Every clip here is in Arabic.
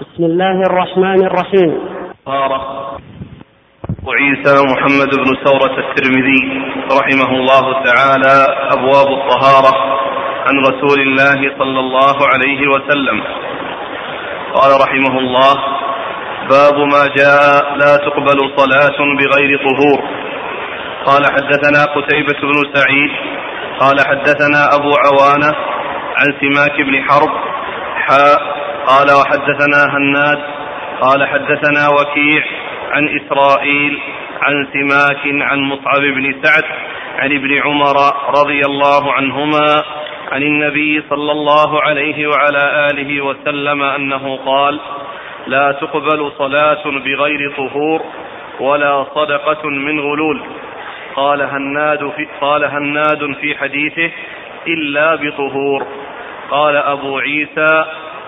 بسم الله الرحمن الرحيم. طهارة وعيسى محمد بن ثورة الترمذي رحمه الله تعالى أبواب الطهارة عن رسول الله صلى الله عليه وسلم. قال رحمه الله باب ما جاء لا تقبل صلاة بغير طهور. قال حدثنا قتيبة بن سعيد قال حدثنا أبو عوانة عن سماك بن حرب حاء قال وحدثنا هناد قال حدثنا وكيع عن إسرائيل عن سماك عن مصعب بن سعد عن ابن عمر رضي الله عنهما عن النبي صلى الله عليه وعلى آله وسلم أنه قال لا تقبل صلاة بغير طهور ولا صدقة من غلول. قال هناد في قال هناد في حديثه إلا بطهور. قال أبو عيسى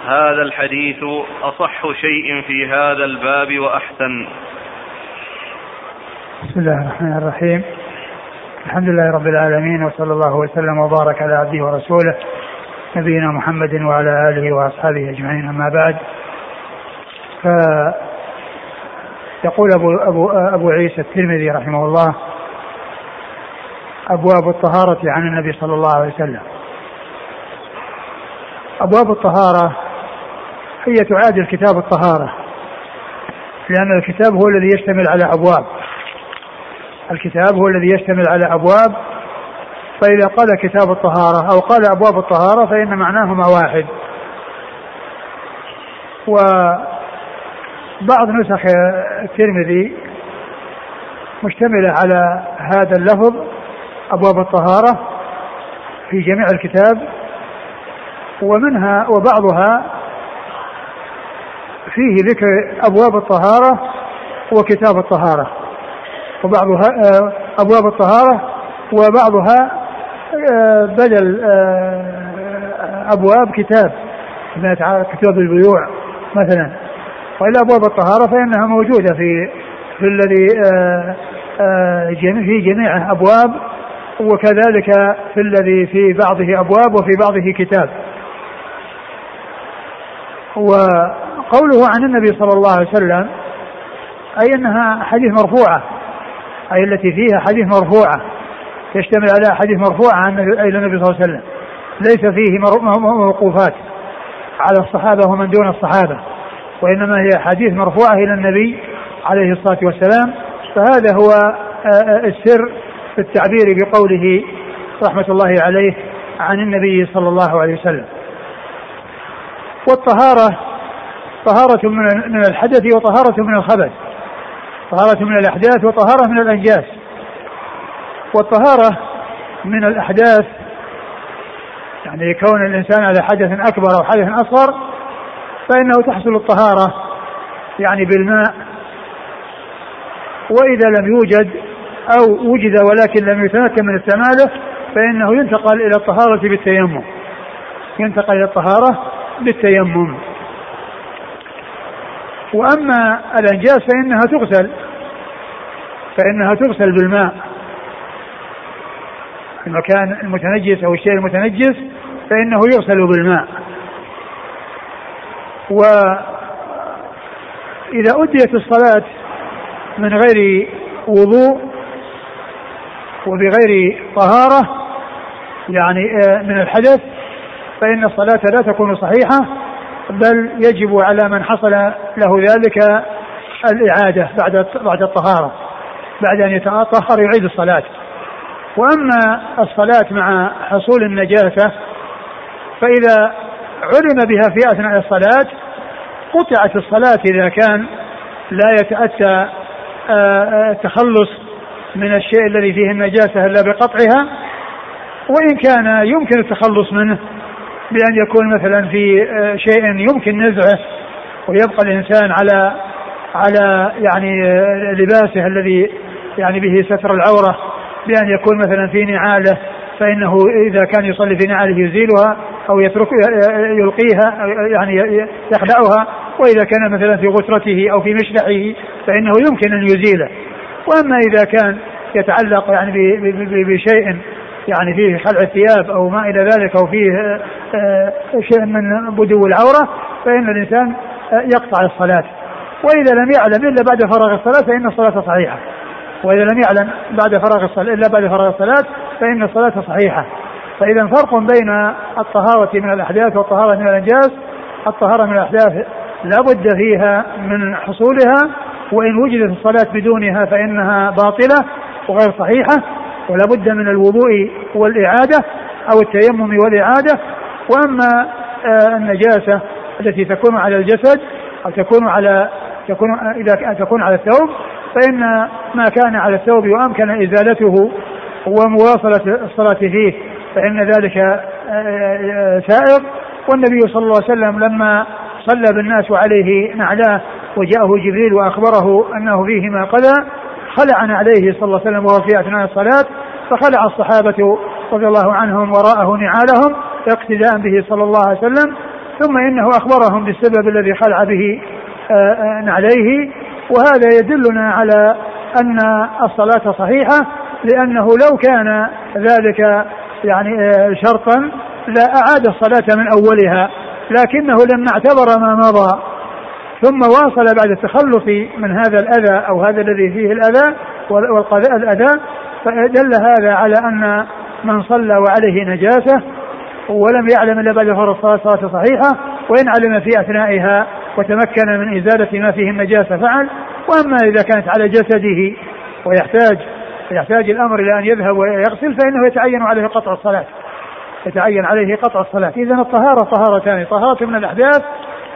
هذا الحديث أصح شيء في هذا الباب وأحسن. بسم الله الرحمن الرحيم. الحمد لله رب العالمين وصلى الله وسلم وبارك على عبده ورسوله نبينا محمد وعلى آله وأصحابه أجمعين أما بعد. ف يقول أبو أبو أبو عيسى الترمذي رحمه الله أبواب الطهارة عن النبي صلى الله عليه وسلم. أبواب الطهارة هي تعادل كتاب الطهارة لأن الكتاب هو الذي يشتمل على أبواب. الكتاب هو الذي يشتمل على أبواب فإذا قال كتاب الطهارة أو قال أبواب الطهارة فإن معناهما واحد. وبعض نسخ الترمذي مشتملة على هذا اللفظ أبواب الطهارة في جميع الكتاب ومنها وبعضها فيه ذكر أبواب الطهارة وكتاب الطهارة. وبعضها آه، أبواب الطهارة وبعضها آه، بدل آه، أبواب كتاب كتاب البيوع مثلا. وإلا أبواب الطهارة فإنها موجودة في في الذي في جميع أبواب وكذلك في الذي في بعضه أبواب وفي بعضه كتاب. وقوله عن النبي صلى الله عليه وسلم أي أنها حديث مرفوعة أي التي فيها حديث مرفوعة يشتمل على حديث مرفوعة عن النبي صلى الله عليه وسلم. ليس فيه موقوفات على الصحابة ومن دون الصحابة وإنما هي حديث مرفوعة إلى النبي عليه الصلاة والسلام. فهذا هو آه، آه، السر في التعبير بقوله رحمة الله عليه عن النبي صلى الله عليه وسلم. والطهارة طهارة من الحدث وطهارة من الخبث. طهارة من الأحداث وطهارة من الأنجاس. والطهارة من الأحداث يعني كون الإنسان على حدث أكبر أو حدث أصغر فإنه تحصل الطهارة يعني بالماء. وإذا لم يوجد أو وجد ولكن لم يتمكن من استعماله فإنه ينتقل إلى الطهارة بالتيمم. ينتقل إلى الطهارة بالتيمم. وأما الأنجاس فإنها تغسل فإنها تغسل بالماء. المكان المتنجس أو الشيء المتنجس فإنه يغسل بالماء. وإذا أديت الصلاة من غير وضوء وبغير طهارة يعني آه، من الحدث فإن الصلاة لا تكون صحيحة. بل يجب على من حصل له ذلك الإعادة بعد بعد الطهارة بعد أن يتطهر يعيد الصلاة. وأما الصلاة مع حصول النجاسة فإذا علم بها في أثناء الصلاة قطعت الصلاة إذا كان لا يتأتى التخلص من الشيء الذي فيه النجاسة إلا بقطعها وإن كان يمكن التخلص منه بأن يكون مثلا في آه، شيء يمكن نزعه ويبقى الإنسان على على يعني آه، لباسه الذي يعني به ستر العورة بأن يكون مثلا في نعاله فإنه إذا كان يصلي في نعاله يزيلها أو يترك يلقيها يعني يخلعها وإذا كان مثلا في غترته أو في مشلحه فإنه يمكن أن يزيله. وأما إذا كان يتعلق يعني بشيء يعني فيه خلع الثياب أو ما إلى ذلك أو فيه آه، شيء من بدو العورة فإن الإنسان يقطع الصلاة. وإذا لم يعلم إلا بعد فراغ الصلاة فإن الصلاة صحيحة. وإذا لم يعلم بعد فراغ الصلاة إلا بعد فراغ الصلاة فإن الصلاة صحيحة. فإذا فرق بين الطهارة من الأحداث والطهارة من الأنجاس الطهارة من الأحداث لا بد فيها من حصولها وإن وجدت الصلاة بدونها فإنها باطلة وغير صحيحة ولا بد من الوضوء والإعادة أو التيمم والإعادة. وأما آه، النجاسة التي تكون على الجسد أو تكون على تكون إذا تكون على الثوب فإن ما كان على الثوب وأمكن إزالته ومواصلة الصلاة فيه فإن ذلك آه، آه، سائر والنبي صلى الله عليه وسلم لما صلى بالناس وعليه نعلاه وجاءه جبريل وأخبره أنه فيهما قذى خلع عليه صلى الله عليه وسلم وهو في أثناء الصلاة فخلع الصحابة رضي الله عنهم وراءه نعالهم اقتداء به صلى الله عليه وسلم ثم إنه أخبرهم بالسبب الذي خلع به آه، آه، نعليه وهذا يدلنا على أن الصلاة صحيحة لأنه لو كان ذلك يعني آه، شرطا لا أعاد الصلاة من أولها لكنه لما اعتبر ما مضى ثم واصل بعد التخلص من هذا الأذى أو هذا الذي فيه الأذى والقضاء الأذى فدل هذا على أن من صلى وعليه نجاسة ولم يعلم إلا بعد فرض الصلاه صلاه صحيحة وإن علم في أثنائها وتمكن من إزالة ما فيه النجاسة فعل. وأما إذا كانت على جسده ويحتاج يحتاج الأمر إلى أن يذهب ويغسل فإنه يتعين عليه قطع الصلاة. يتعين عليه قطع الصلاة. اذا الطهارة طهارتان طهارة من الأحداث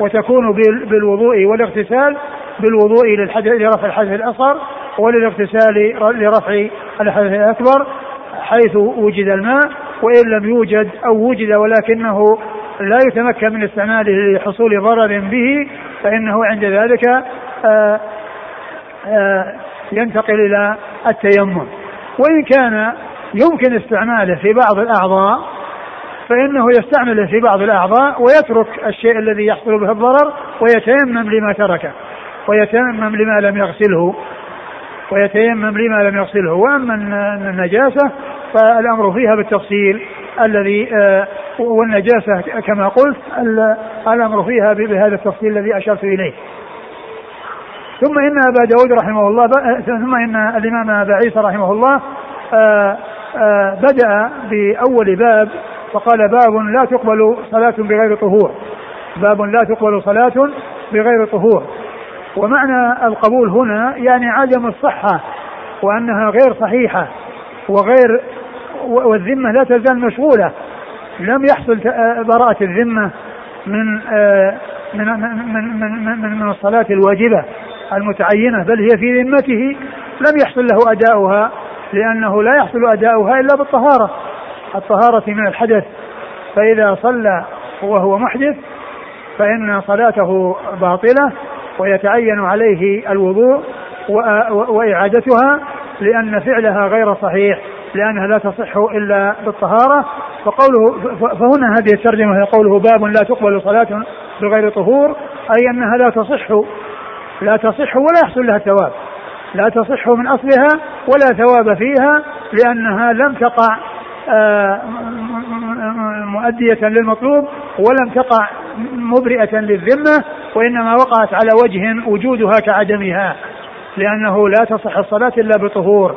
وتكون بالوضوء والاغتسال بالوضوء للحدث لرفع الحدث الأصغر وللاغتسال لرفع الحدث الأكبر حيث وجد الماء. وإن لم يوجد أو وجد ولكنه لا يتمكن من استعماله لحصول ضرر به فإنه عند ذلك آه، آه، ينتقل إلى التيمم. وإن كان يمكن استعماله في بعض الأعضاء فإنه يستعمله في بعض الأعضاء ويترك الشيء الذي يحصل به الضرر ويتيمم لما تركه ويتيمم لما لم يغسله ويتيمم لما لم يغسله. وأما النجاسة فالأمر فيها بالتفصيل الذي آه، والنجاسة كما قلت الأمر فيها بهذا التفصيل الذي أشرت إليه. ثم إن أبا داود رحمه الله ثم إن الإمام أبا عيسى رحمه الله آه، آه، بدأ بأول باب فقال باب لا تقبل صلاة بغير طهور. باب لا تقبل صلاة بغير طهور. ومعنى القبول هنا يعني عدم الصحة وأنها غير صحيحة وغير والذمة لا تزال مشغولة. لم يحصل براءة الذمة من من من من, من, من الصلاة الواجبة المتعينة بل هي في ذمته. لم يحصل له أداؤها لأنه لا يحصل أداؤها إلا بالطهارة. الطهارة من الحدث. فإذا صلى وهو محدث فإن صلاته باطلة ويتعين عليه الوضوء وإعادتها لأن فعلها غير صحيح لأنها لا تصح إلا بالطهارة. فقوله فهنا هذه الترجمة هي قوله باب لا تقبل صلاة بغير طهور أي أنها لا تصح لا تصح ولا يحصل لها ثواب. لا تصح من أصلها ولا ثواب فيها لأنها لم تقع آه، مؤدية للمطلوب ولم تقع مبرئة للذمة وإنما وقعت على وجه وجودها كعدمها. لأنه لا تصح الصلاة إلا بطهور.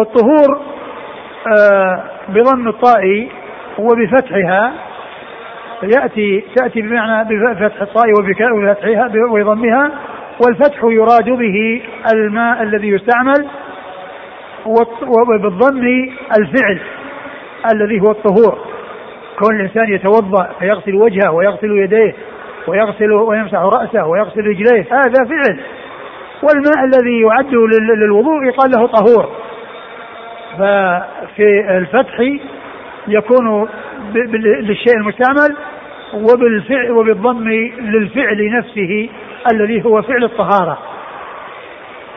والطهور آه بضم الطاء وبفتحها يأتي تأتي بمعنى بفتح الطاء وبفتحها وضمها والفتح يراد به الماء الذي يستعمل وبالضم الفعل الذي هو الطهور. كون الإنسان يتوضأ فيغسل وجهه ويغسل يديه ويغسل ويمسح رأسه ويغسل رجليه هذا فعل. والماء الذي يعد للوضوء يقال له طهور. ففي الفتح يكون للشيء المستعمل وبالفعل وبالضم للفعل نفسه الذي هو فعل الطهارة.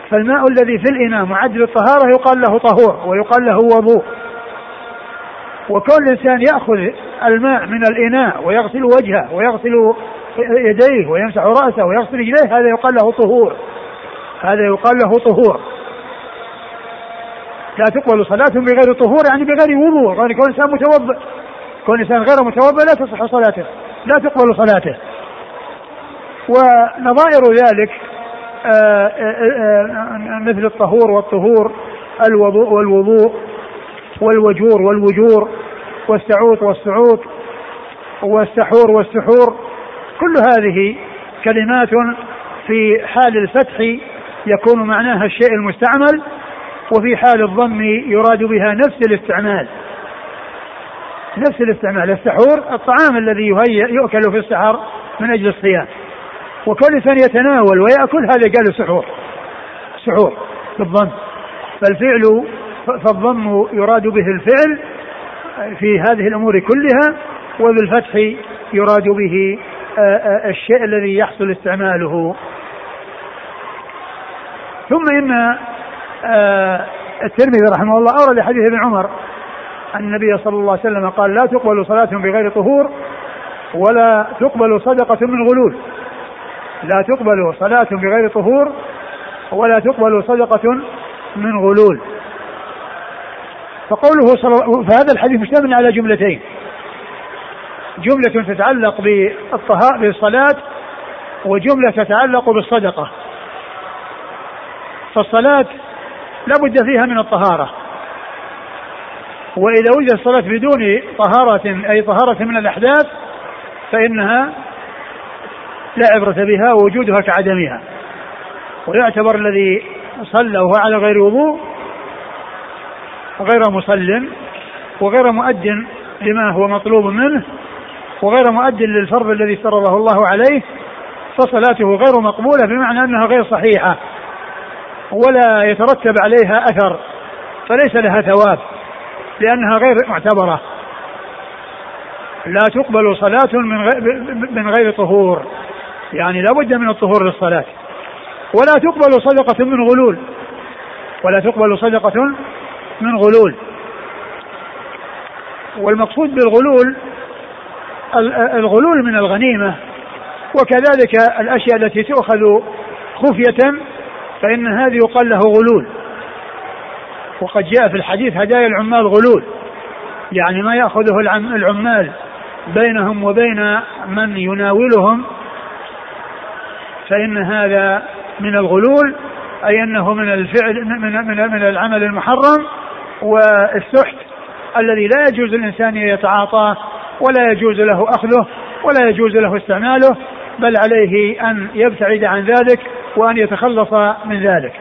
فالماء الذي في الإناء معد للطهارة يقال له طهور ويقال له وضوء. وكل إنسان يأخذ الماء من الإناء ويغسل وجهه ويغسل يديه ويمسح رأسه ويغسل رجليه هذا يقال له طهور. هذا يقال له طهور. لا تقبل صلاة بغير طهور يعني بغير وضوء. يعني كون إنسان متوضئ كون إنسان غير متوضئ لا تصح صلاته. لا تقبل صلاته. ونظائر ذلك آه، آه، آه، مثل الطهور والطهور الوضوء والوضوء والوجور والوجور والسعوط والسعوط والسحور والسحور. كل هذه كلمات في حال الفتح يكون معناها الشيء المستعمل وفي حال الضم يراد بها نفس الاستعمال. نفس الاستعمال السحور الطعام الذي يهيأ يؤكل في السحر من أجل الصيام. وكل يتناول ويأكل هذا قالوا سحور. سحور بالضم فالفعل فالضم يراد به الفعل في هذه الأمور كلها وبالفتح يراد به آه، آه، الشيء الذي يحصل استعماله. ثم إن آه، الترمذي رحمه الله أورد حديث ابن عمر أن النبي صلى الله عليه وسلم قال لا تقبل صلاة بغير طهور ولا تقبل صدقة من غلول. لا تقبل صلاة بغير طهور ولا تقبل صدقة من غلول. فقوله صلى فهذا الحديث مشتمل على جملتين. جملة تتعلق بالصلاة وجملة تتعلق بالصدقة. فالصلاة لابد فيها من الطهارة. وإذا وجد الصلاة بدون طهارة أي طهارة من الأحداث فإنها لا عبرة بها ووجودها كعدمها. ويعتبر الذي صلى وهو على غير وضوء غير مصل وغير مؤد لما هو مطلوب منه وغير مؤد للفرض الذي افترضه الله عليه فصلاته غير مقبولة بمعنى أنها غير صحيحة. ولا يترتب عليها أثر فليس لها ثواب لأنها غير معتبرة. لا تقبل صلاة من غير, من غير طهور يعني لا بد من الطهور للصلاة. ولا تقبل صدقة من غلول ولا تقبل صدقة من غلول. والمقصود بالغلول الغلول من الغنيمة وكذلك الأشياء التي تؤخذ خفية فإن هذه يقال له غلول. وقد جاء في الحديث هدايا العمال غلول. يعني ما يأخذه العمال بينهم وبين من يناولهم. فإن هذا من الغلول أي أنه من الفعل من من, من العمل المحرم والسحت الذي لا يجوز الإنسان أن يتعاطاه ولا يجوز له أخذه ولا يجوز له استعماله. بل عليه أن يبتعد عن ذلك وأن يتخلص من ذلك.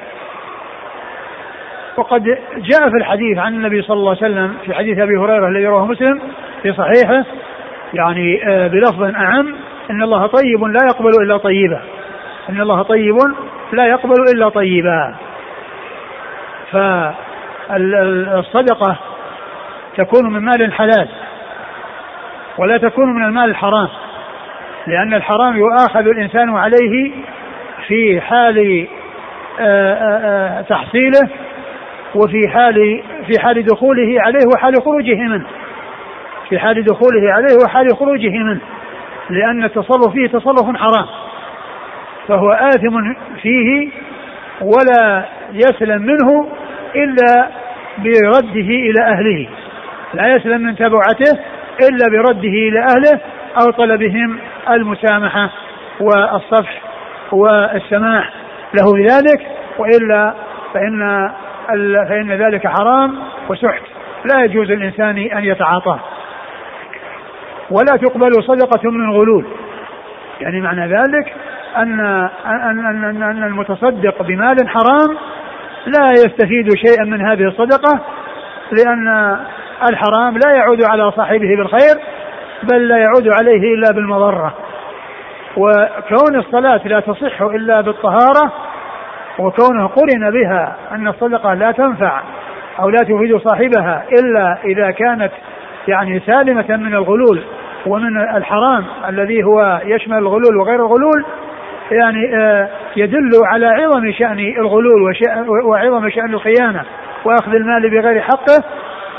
وقد جاء في الحديث عن النبي صلى الله عليه وسلم في حديث أبي هريرة الذي رواه مسلم في صحيحه يعني آه، بلفظ أعم إن الله طيب لا يقبل إلا طيبا. إن الله طيب لا يقبل إلا طيبا. فالصدقة تكون من مال حلال ولا تكون من المال الحرام. لأن الحرام يؤاخذ الإنسان عليه في حال آه، آه، تحصيله وفي حال في حال دخوله عليه وحال خروجه منه. في حال دخوله عليه وحال خروجه منه. لأن التصرف فيه تصرف حرام. فهو آثم فيه ولا يسلم منه إلا برده إلى أهله. لا يسلم من تبعته إلا برده إلى أهله أو طلبهم المسامحة والصفح والسماح له بذلك وإلا فإن فإن ذلك حرام وسحت. لا يجوز الإنسان أن يتعاطاه. ولا تقبل صدقة من غلول. يعني معنى ذلك أن أن أن, أن المتصدق بمال حرام لا يستفيد شيئا من هذه الصدقة لأن الحرام لا يعود على صاحبه بالخير بل لا يعود عليه إلا بالمضرة. وكون الصلاة لا تصح إلا بالطهارة وكونه قرن بها أن الصدقة لا تنفع أو لا تفيد صاحبها إلا إذا كانت يعني سالمة من الغلول ومن الحرام الذي هو يشمل الغلول وغير الغلول يعني آه، يدل على عظم شأن الغلول وعظم شأن الخيانة وأخذ المال بغير حقه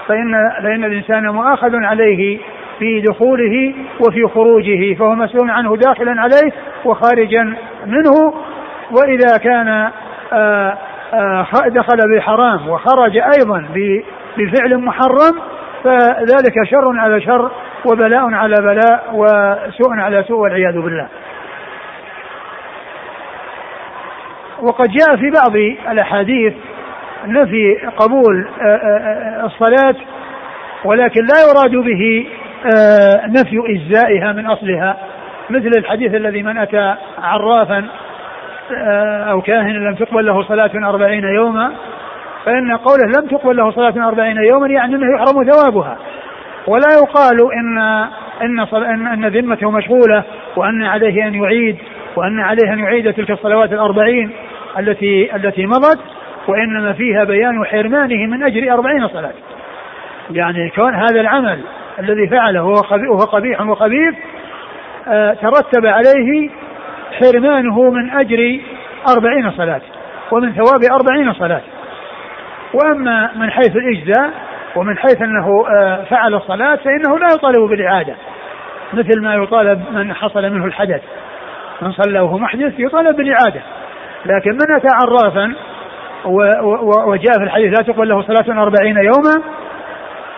فإن فإن الإنسان مؤاخذ عليه في دخوله وفي خروجه فهو مسؤول عنه داخلا عليه وخارجا منه وإذا كان آه، آه، دخل بحرام وخرج أيضا بفعل محرم فذلك شر على شر وبلاء على بلاء وسوء على سوء والعياذ بالله. وقد جاء في بعض الأحاديث نفي قبول الصلاة ولكن لا يراد به نفي إجزائها من أصلها مثل الحديث الذي من أتى عرافا أو كاهنا لم تقبل له صلاة أربعين يوما فإن قوله لم تقبل له صلاة أربعين يوما يعني أنه يحرم ثوابها. ولا يقال إن إن إن, ذمته مشغولة وأن عليه أن يعيد وأن عليه أن يعيد تلك الصلوات الأربعين التي التي مضت وإنما فيها بيان حرمانه من أجر أربعين صلاة. يعني كون هذا العمل الذي فعله وهو قبيح وخبيث آه، ترتب عليه حرمانه من أجر أربعين صلاة ومن ثواب أربعين صلاة. وأما من حيث الإجزاء ومن حيث أنه آه، فعل الصلاة فإنه لا يطالب بالإعادة. مثل ما يطالب من حصل منه الحدث. من صلى وهو محدث يطالب بالإعادة. لكن من أتى عرافا وجاء في الحديث لا تقبل له صلاة أربعين يوما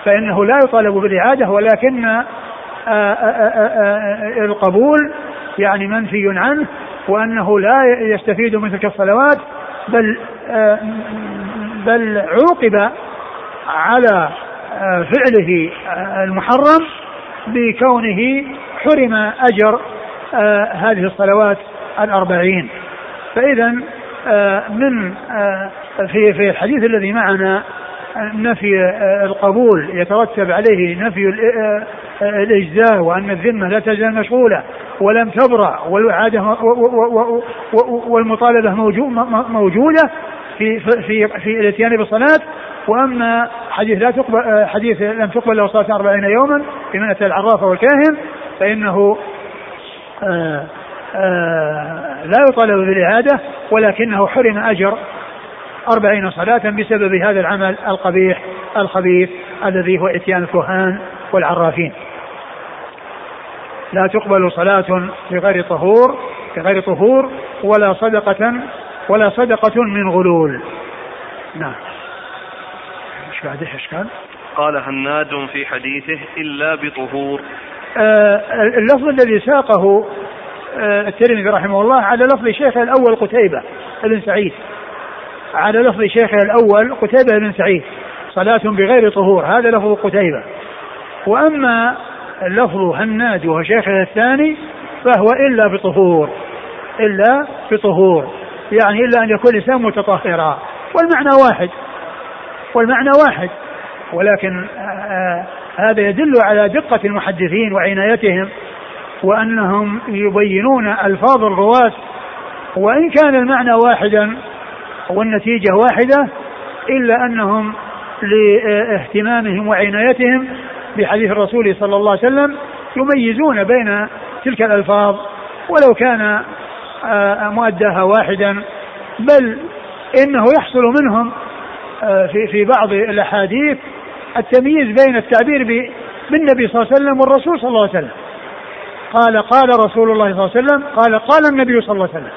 فإنه لا يطالب بالإعادة ولكن آه، آه، القبول يعني منفي عنه وأنه لا يستفيد من تلك الصلوات بل بل عوقب على آه، فعله آه، المحرم بكونه حرم أجر آه، هذه الصلوات الأربعين. فإذا من في في الحديث الذي معنا نفي القبول يترتب عليه نفي الإجزاء وأن الذمة لا تزال مشغولة ولم تبرأ والإعادة والمطالبة موجودة في في في الاتيان بالصلاة. وأما حديث لا تقبل حديث لم تقبل له صلاة 40 يوما في منة العرافه والكاهن فإنه لا يطالب بالإعادة ولكنه حرم أجر أربعين صلاة بسبب هذا العمل القبيح الخبيث الذي هو إتيان الكهان والعرافين. لا تقبل صلاة بغير طهور بغير طهور ولا صدقة ولا صدقة من غلول. نعم. إيش بعده إيش كان؟ قال هناد في حديثه إلا بطهور. آه اللفظ الذي ساقه آه الترمذي رحمه الله على لفظ شيخه الأول قتيبة بن سعيد. على لفظ شيخه الأول قتيبة بن سعيد صلاة بغير طهور هذا لفظ قتيبة. وأما لفظ هناد وهو شيخه الثاني فهو إلا بطهور إلا بطهور يعني إلا أن يكون الإنسان متطهرا والمعنى واحد والمعنى واحد ولكن آه، آه، هذا يدل على دقة المحدثين وعنايتهم وأنهم يبينون ألفاظ الرواة وإن كان المعنى واحدا والنتيجة واحدة إلا أنهم لإهتمامهم وعنايتهم بحديث الرسول صلى الله عليه وسلم يميزون بين تلك الألفاظ. ولو كان آه، مؤداها واحدا بل إنه يحصل منهم آه، في في بعض الأحاديث التمييز بين التعبير بالنبي صلى الله عليه وسلم والرسول صلى الله عليه وسلم. قال قال رسول الله صلى الله عليه وسلم قال قال النبي صلى الله عليه وسلم.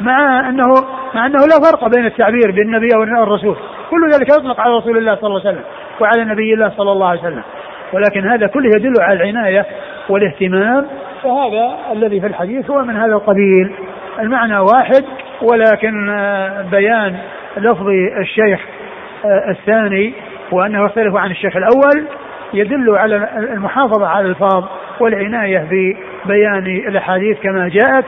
مع انه مع أنه لا فرق بين التعبير بالنبي والرسول. كل ذلك يطلق على رسول الله صلى الله عليه وسلم وعلى نبي الله صلى الله عليه وسلم. ولكن هذا كله يدل على العناية والاهتمام. فهذا الذي في الحديث هو من هذا القبيل. المعنى واحد ولكن آه، بيان لفظ الشيخ آه، الثاني وأنه يختلف عن الشيخ الأول يدل على المحافظة على الألفاظ والعناية ببيان الأحاديث كما جاءت.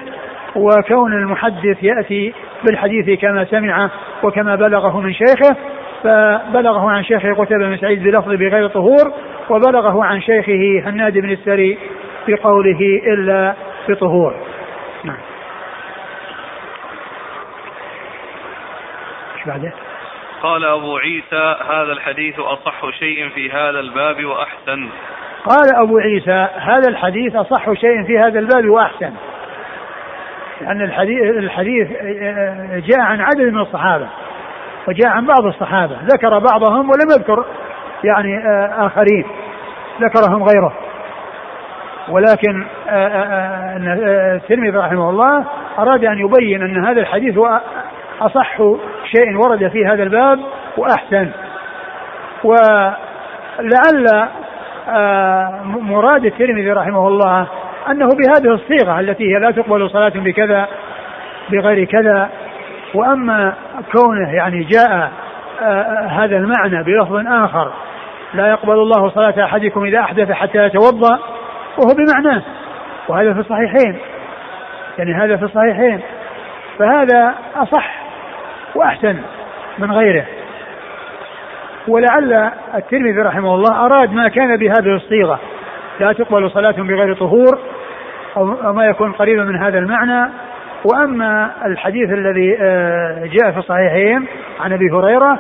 وكون المحدث يأتي بالحديث كما سمعه وكما بلغه من شيخه فبلغه عن شيخه قتيبة بن سعيد بلفظ بغير طهور وبلغه عن شيخه هناد بن السري بقوله إلا بطهور. نعم. بعده؟ قال أبو عيسى هذا الحديث أصح شيء في هذا الباب وأحسن. قال أبو عيسى هذا الحديث أصح شيء في هذا الباب وأحسن. لأن الحديث, الحديث جاء عن عدد من الصحابة وجاء عن بعض الصحابة. ذكر بعضهم ولم يذكر يعني آخرين. ذكرهم غيره. ولكن الترمذي رحمه الله أراد أن يبين أن هذا الحديث هو أصح شيء ورد في هذا الباب وأحسن. ولعل آه، مراد الترمذي رحمه الله أنه بهذه الصيغة التي هي لا تقبل صلاة بكذا بغير كذا. وأما كونه يعني جاء آه، هذا المعنى بلفظ آخر لا يقبل الله صلاة أحدكم إذا أحدث حتى يتوضأ وهو بمعناه. وهذا في الصحيحين. يعني هذا في الصحيحين. فهذا أصح وأحسن من غيره. ولعل الترمذي رحمه الله أراد ما كان بهذه الصيغة. لا تقبل صلاة بغير طهور. أو ما يكون قريبا من هذا المعنى. وأما الحديث الذي آه، جاء في الصحيحين عن أبي هريرة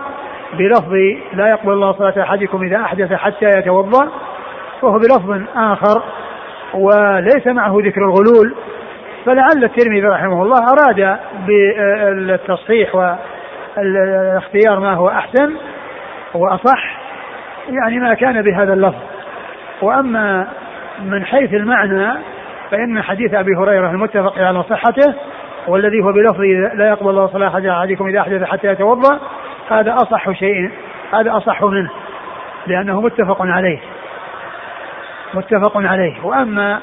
بلفظ لا يقبل الله صلاة أحدكم إذا أحدث حتى يتوضأ وهو بلفظ آخر وليس معه ذكر الغلول. فلعل الترمذي رحمه الله أراد بالتصحيح والاختيار ما هو أحسن وأصح يعني ما كان بهذا اللفظ. وأما من حيث المعنى فإن حديث أبي هريرة المتفق على صحته والذي هو بلفظ لا يقبل الله صلاة أحدكم إذا أحدث حتى يتوضأ هذا أصح شيء هذا أصح منه لأنه متفق عليه. متفق عليه. وأما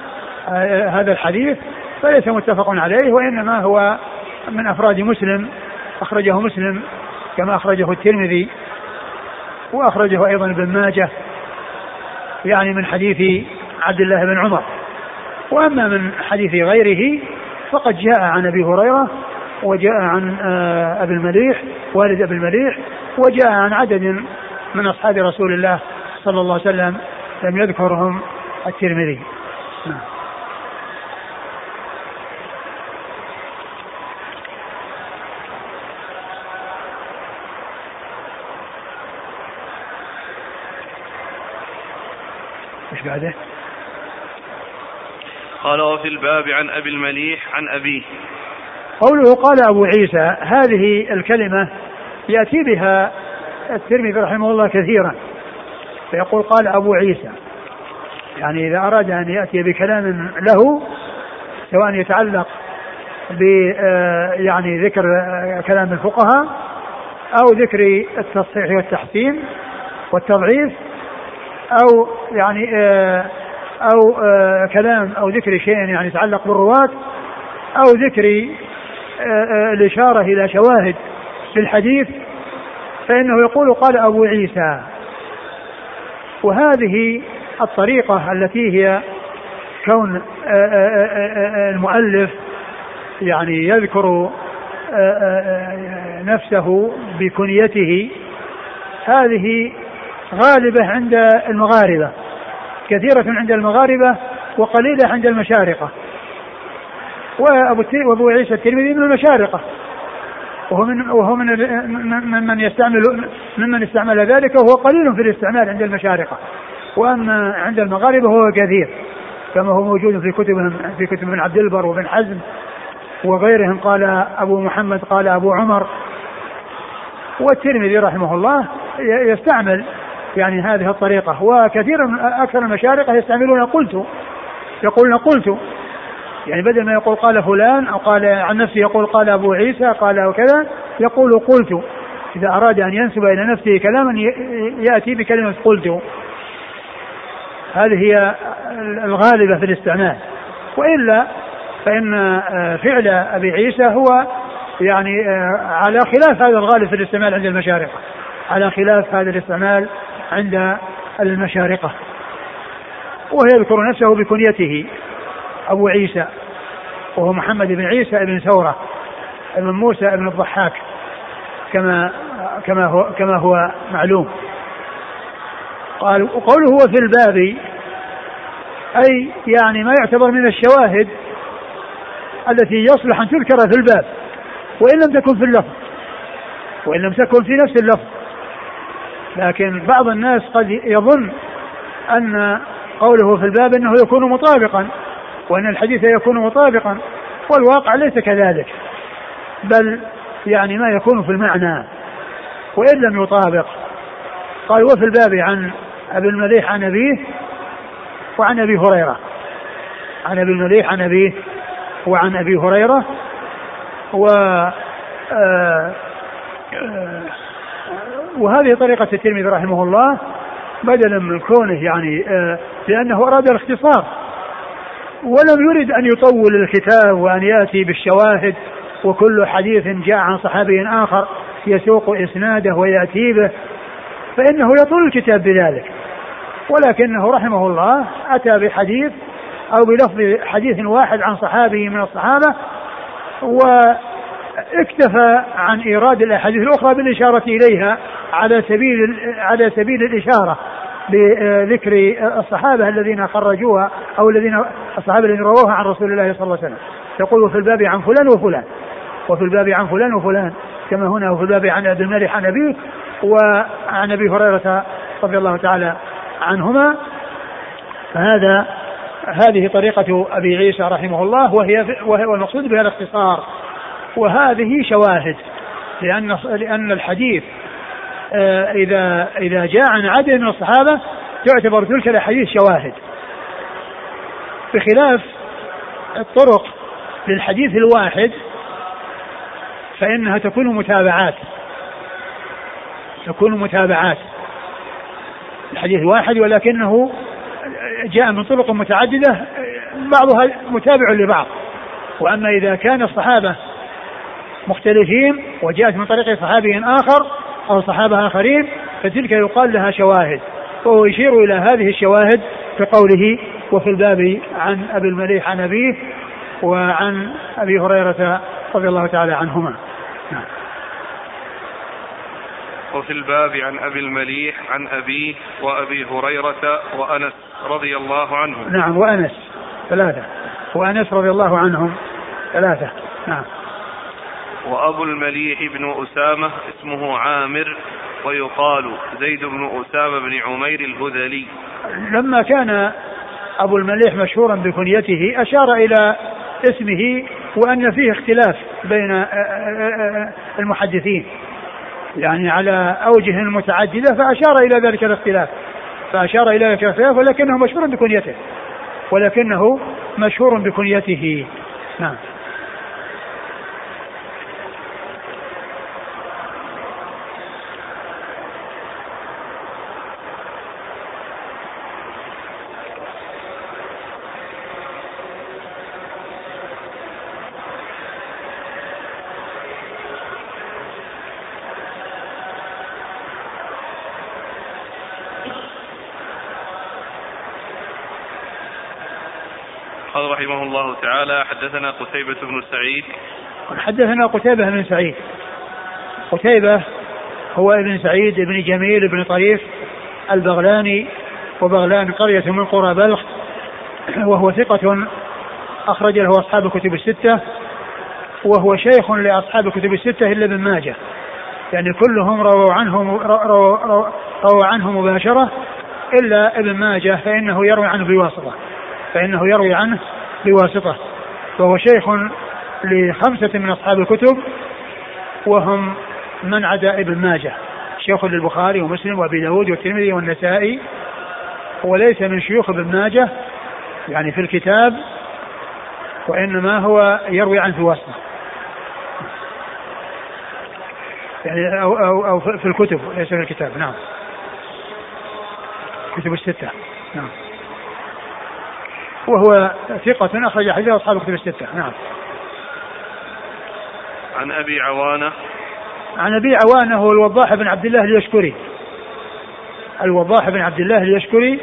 آه، هذا الحديث فليس متفق عليه وإنما هو من أفراد مسلم أخرجه مسلم كما أخرجه الترمذي وأخرجه أيضا ابن ماجه يعني من حديث عبد الله بن عمر. وأما من حديث غيره فقد جاء عن أبي هريرة وجاء عن آه، أبي المليح والد أبي المليح وجاء عن عدد من أصحاب رسول الله صلى الله عليه وسلم لم يذكرهم الترمذي نعم إيش بعده؟ قال وفي الباب عن أبي المليح عن أبيه. قوله قال أبو عيسى هذه الكلمة يأتي بها الترمذي رحمه الله كثيرا فيقول قال أبو عيسى يعني إذا أراد أن يأتي بكلام له سواء يتعلق ب آه، يعني ذكر آه، كلام الفقهاء أو ذكر التصحيح والتحسين والتضعيف أو يعني آه أو آه كلام أو ذكر شيء يعني يتعلق بالرواة أو ذكر آه, آه، الإشارة إلى شواهد في الحديث فإنه يقول قال أبو عيسى. وهذه الطريقة التي هي كون المؤلف يعني يذكر نفسه بكنيته هذه غالبة عند المغاربة. كثيرة عند المغاربة وقليلة عند المشارقة. وأبو وأبو عيسى الترمذي من المشارقة. وهو من وهو من من يستعمل ممن استعمل ذلك وهو قليل في الاستعمال عند المشارقة. وأما عند المغاربة هو كثير كما هو موجود في كتبهم في كتب ابن عبد البر وابن حزم وغيرهم. قال أبو محمد قال أبو عمر. والترمذي رحمه الله يستعمل يعني هذه الطريقة. وكثير أكثر المشارقة يستعملون قلت يقولون قلت يعني بدل ما يقول قال فلان أو قال عن نفسه يقول قال أبو عيسى قال وكذا يقول قلت. إذا أراد أن ينسب إلى نفسه كلاما يأتي بكلمة قلت. هذه هي الغالبة في الاستعمال. وإلا فإن آه، فعل أبي عيسى هو يعني آه، على خلاف هذا الغالب في الاستعمال عند المشارقة على خلاف هذا الاستعمال عند المشارقة ويذكر نفسه بكنيته أبو عيسى وهو محمد بن عيسى بن ثورة بن موسى بن الضحاك كما كما هو كما هو معلوم. قال وقوله هو في الباب أي يعني ما يعتبر من الشواهد التي يصلح أن تذكر في الباب وإن لم تكن في اللفظ وإن لم تكن في نفس اللفظ. لكن بعض الناس قد يظن أن قوله في الباب أنه يكون مطابقا وأن الحديث يكون مطابقا والواقع ليس كذلك بل يعني ما يكون في المعنى وإن لم يطابق. قال وفي الباب عن أبي المليح عن أبيه وعن أبي هريرة. عن أبي المليح عن أبيه وعن أبي هريرة و آه آه وهذه طريقة الترمذي رحمه الله بدلا من كونه يعني آه لأنه أراد الاختصار. ولم يرد أن يطول الكتاب وأن يأتي بالشواهد وكل حديث جاء عن صحابي آخر يسوق إسناده ويأتي به فإنه يطول الكتاب بذلك. ولكنه رحمه الله أتى بحديث أو بلفظ حديث واحد عن صحابي من الصحابة واكتفى عن إيراد الأحاديث الأخرى بالإشارة إليها على سبيل على سبيل الإشارة بذكر الصحابة الذين خرجوها أو الذين الصحابة الذين رووها عن رسول الله صلى الله عليه وسلم. يقول في الباب عن فلان وفلان وفي الباب عن فلان وفلان كما هنا وفي الباب عن عبد الملك عن أبيه وعن أبي هريرة رضي الله تعالى عنهما. فهذا هذه طريقة أبي عيسى رحمه الله وهي والمقصود بها الاختصار. وهذه شواهد لأن لأن الحديث آه، إذا إذا جاء عن عدد من الصحابة تعتبر تلك الأحاديث شواهد. بخلاف الطرق للحديث الواحد فإنها تكون متابعات. تكون متابعات. الحديث واحد ولكنه جاء من طرق متعددة بعضها متابع لبعض. وأما إذا كان الصحابة مختلفين وجاءت من طريق صحابي آخر أو صحابة آخرين فتلك يقال لها شواهد. وهو يشير إلى هذه الشواهد بقوله وفي الباب عن أبي المليح عن أبيه وعن أبي هريرة رضي الله تعالى عنهما. نعم. وفي الباب عن أبي المليح عن أبيه وأبي هريرة وأنس رضي الله عنهم. نعم وأنس ثلاثة. وأنس رضي الله عنهم ثلاثة. نعم. وأبو المليح بن أسامة اسمه عامر ويقال زيد بن أسامة بن عمير الهذلي. لما كان أبو المليح مشهورا بكنيته أشار إلى اسمه وأن فيه اختلاف بين آه، آه، آه، المحدثين. يعني على أوجه متعددة فأشار إلى ذلك الاختلاف. فأشار إلى ذلك الاختلاف ولكنه مشهور بكنيته. ولكنه مشهور بكنيته. نعم قال رحمه الله تعالى حدثنا قتيبة بن سعيد. حدثنا قتيبة بن سعيد. قتيبة هو ابن سعيد بن جميل بن طريف البغلاني وبغلان قرية من قرى بلخ وهو ثقة أخرج له أصحاب الكتب الستة وهو شيخ لأصحاب الكتب الستة إلا ابن ماجه. يعني كلهم رووا عنه رووا, رووا, رووا عنه مباشرة إلا ابن ماجه فإنه يروي عنه بواسطة فإنه يروي عنه بواسطة وهو شيخ لخمسة من أصحاب الكتب وهم من عدا ابن ماجه شيخ للبخاري ومسلم وأبي داود والترمذي والنسائي وليس من شيوخ ابن ماجه يعني في الكتاب وإنما هو يروي عنه بواسطه يعني أو أو أو في الكتب ليس في الكتاب. نعم. كتب الستة. نعم. وهو ثقة أخرج حديث أصحاب الكتب الستة. نعم. عن أبي عوانة. عن أبي عوانة هو الوضاح بن عبد الله اليشكري. الوضاح بن عبد الله اليشكري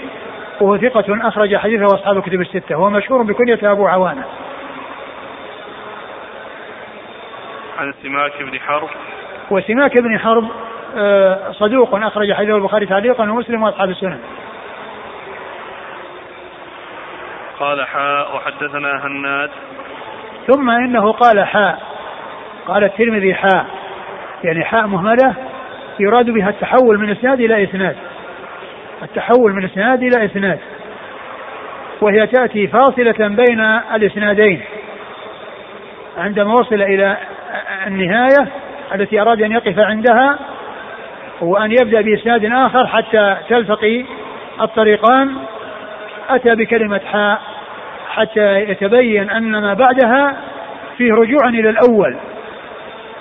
وهو ثقة أخرج حديثه أصحاب الكتب الستة. هو مشهور بكنية أبو عوانة. عن سماك بن حرب. وسماك بن حرب آه، صدوق أخرج حديثه البخاري تعليقا ومسلم وأصحاب السنن. قال حاء وحدثنا هناد. ثم إنه قال حاء. قال الترمذي حاء. يعني حاء مهملة يراد بها التحول من إسناد إلى إسناد. التحول من إسناد إلى إسناد. وهي تأتي فاصلة بين الإسنادين. عندما وصل إلى النهاية التي أراد أن يقف عندها وأن يبدأ بإسناد آخر حتى تلتقي الطريقان. أتى بكلمة حاء. حتى يتبين أن ما بعدها فيه رجوع إلى الأول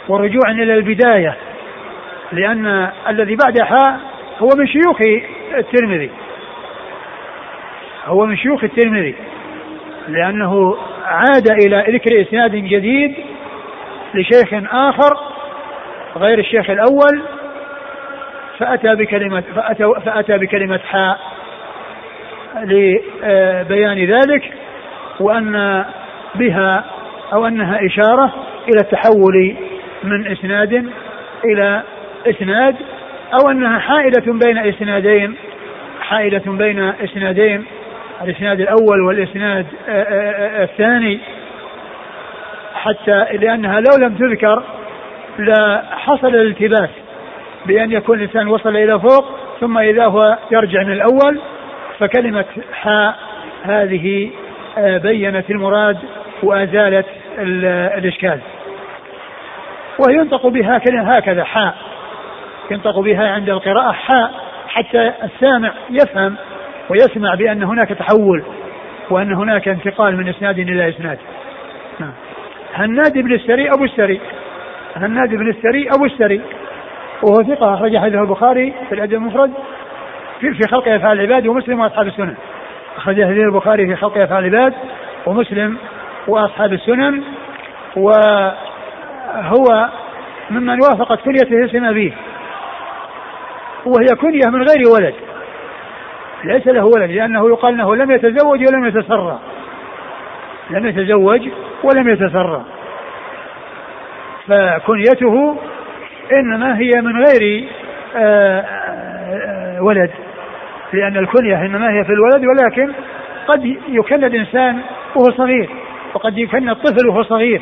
ورجوع إلى البداية لأن الذي بعد حاء هو من شيوخ الترمذي. هو من شيوخ الترمذي لأنه عاد إلى ذكر إسناد جديد لشيخ آخر غير الشيخ الأول فأتى بكلمة فأتى, فأتى بكلمة حاء لبيان ذلك. وأن بها أو أنها إشارة إلى التحول من إسناد إلى إسناد أو أنها حائلة بين إسنادين حائلة بين إسنادين الإسناد الأول والإسناد الثاني. حتى لأنها لو لم تذكر لحصل الالتباس بأن يكون الإنسان وصل إلى فوق ثم إذا هو يرجع من الأول فكلمة حاء هذه بينت المراد وأزالت الإشكال. وينطق بها كلمة هكذا حاء. ينطق بها عند القراءة حاء حتى السامع يفهم ويسمع بأن هناك تحول وأن هناك انتقال من إسناد إلى إسناد. نعم. هناد بن السري أبو السري. هناد بن السري أبو السري. وهو ثقة أخرج حديثه البخاري في الأدب المفرد في, في خلق أفعال العباد ومسلم وأصحاب السنن أخرج حديث البخاري في خلق أفعال العباد ومسلم وأصحاب السنن وهو ممن وافقت كنيته اسم أبيه. وهي كنية من غير ولد. ليس له ولد لأنه يقال أنه لم يتزوج ولم يتسرى. لم يتزوج ولم يتسرى. فكنيته إنما هي من غير آه، آه، ولد. لأن الكنية إنما هي في الولد ولكن قد يكن الإنسان وهو صغير وقد يكن الطفل وهو صغير.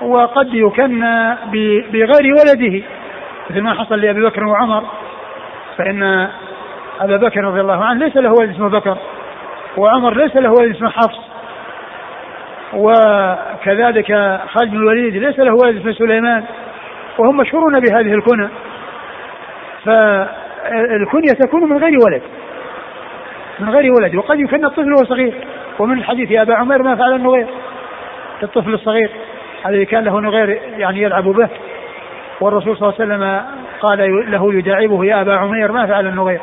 وقد يكن بغير ولده. مثل ما حصل لأبي بكر وعمر فإن أبا بكر رضي الله عنه ليس له ولد اسمه بكر وعمر ليس له ولد اسمه حفص وكذلك خالد بن الوليد ليس له ولد اسمه سليمان وهم مشهورون بهذه الكنى. فالكنية تكون من غير ولد. من غير ولد. وقد يكن الطفل وهو صغير. ومن الحديث يا أبا عمير ما فعل النغير الطفل الصغير الذي كان له نغير يعني يلعب به. والرسول صلى الله عليه وسلم قال له يداعبه يا أبا عمير ما فعل النغير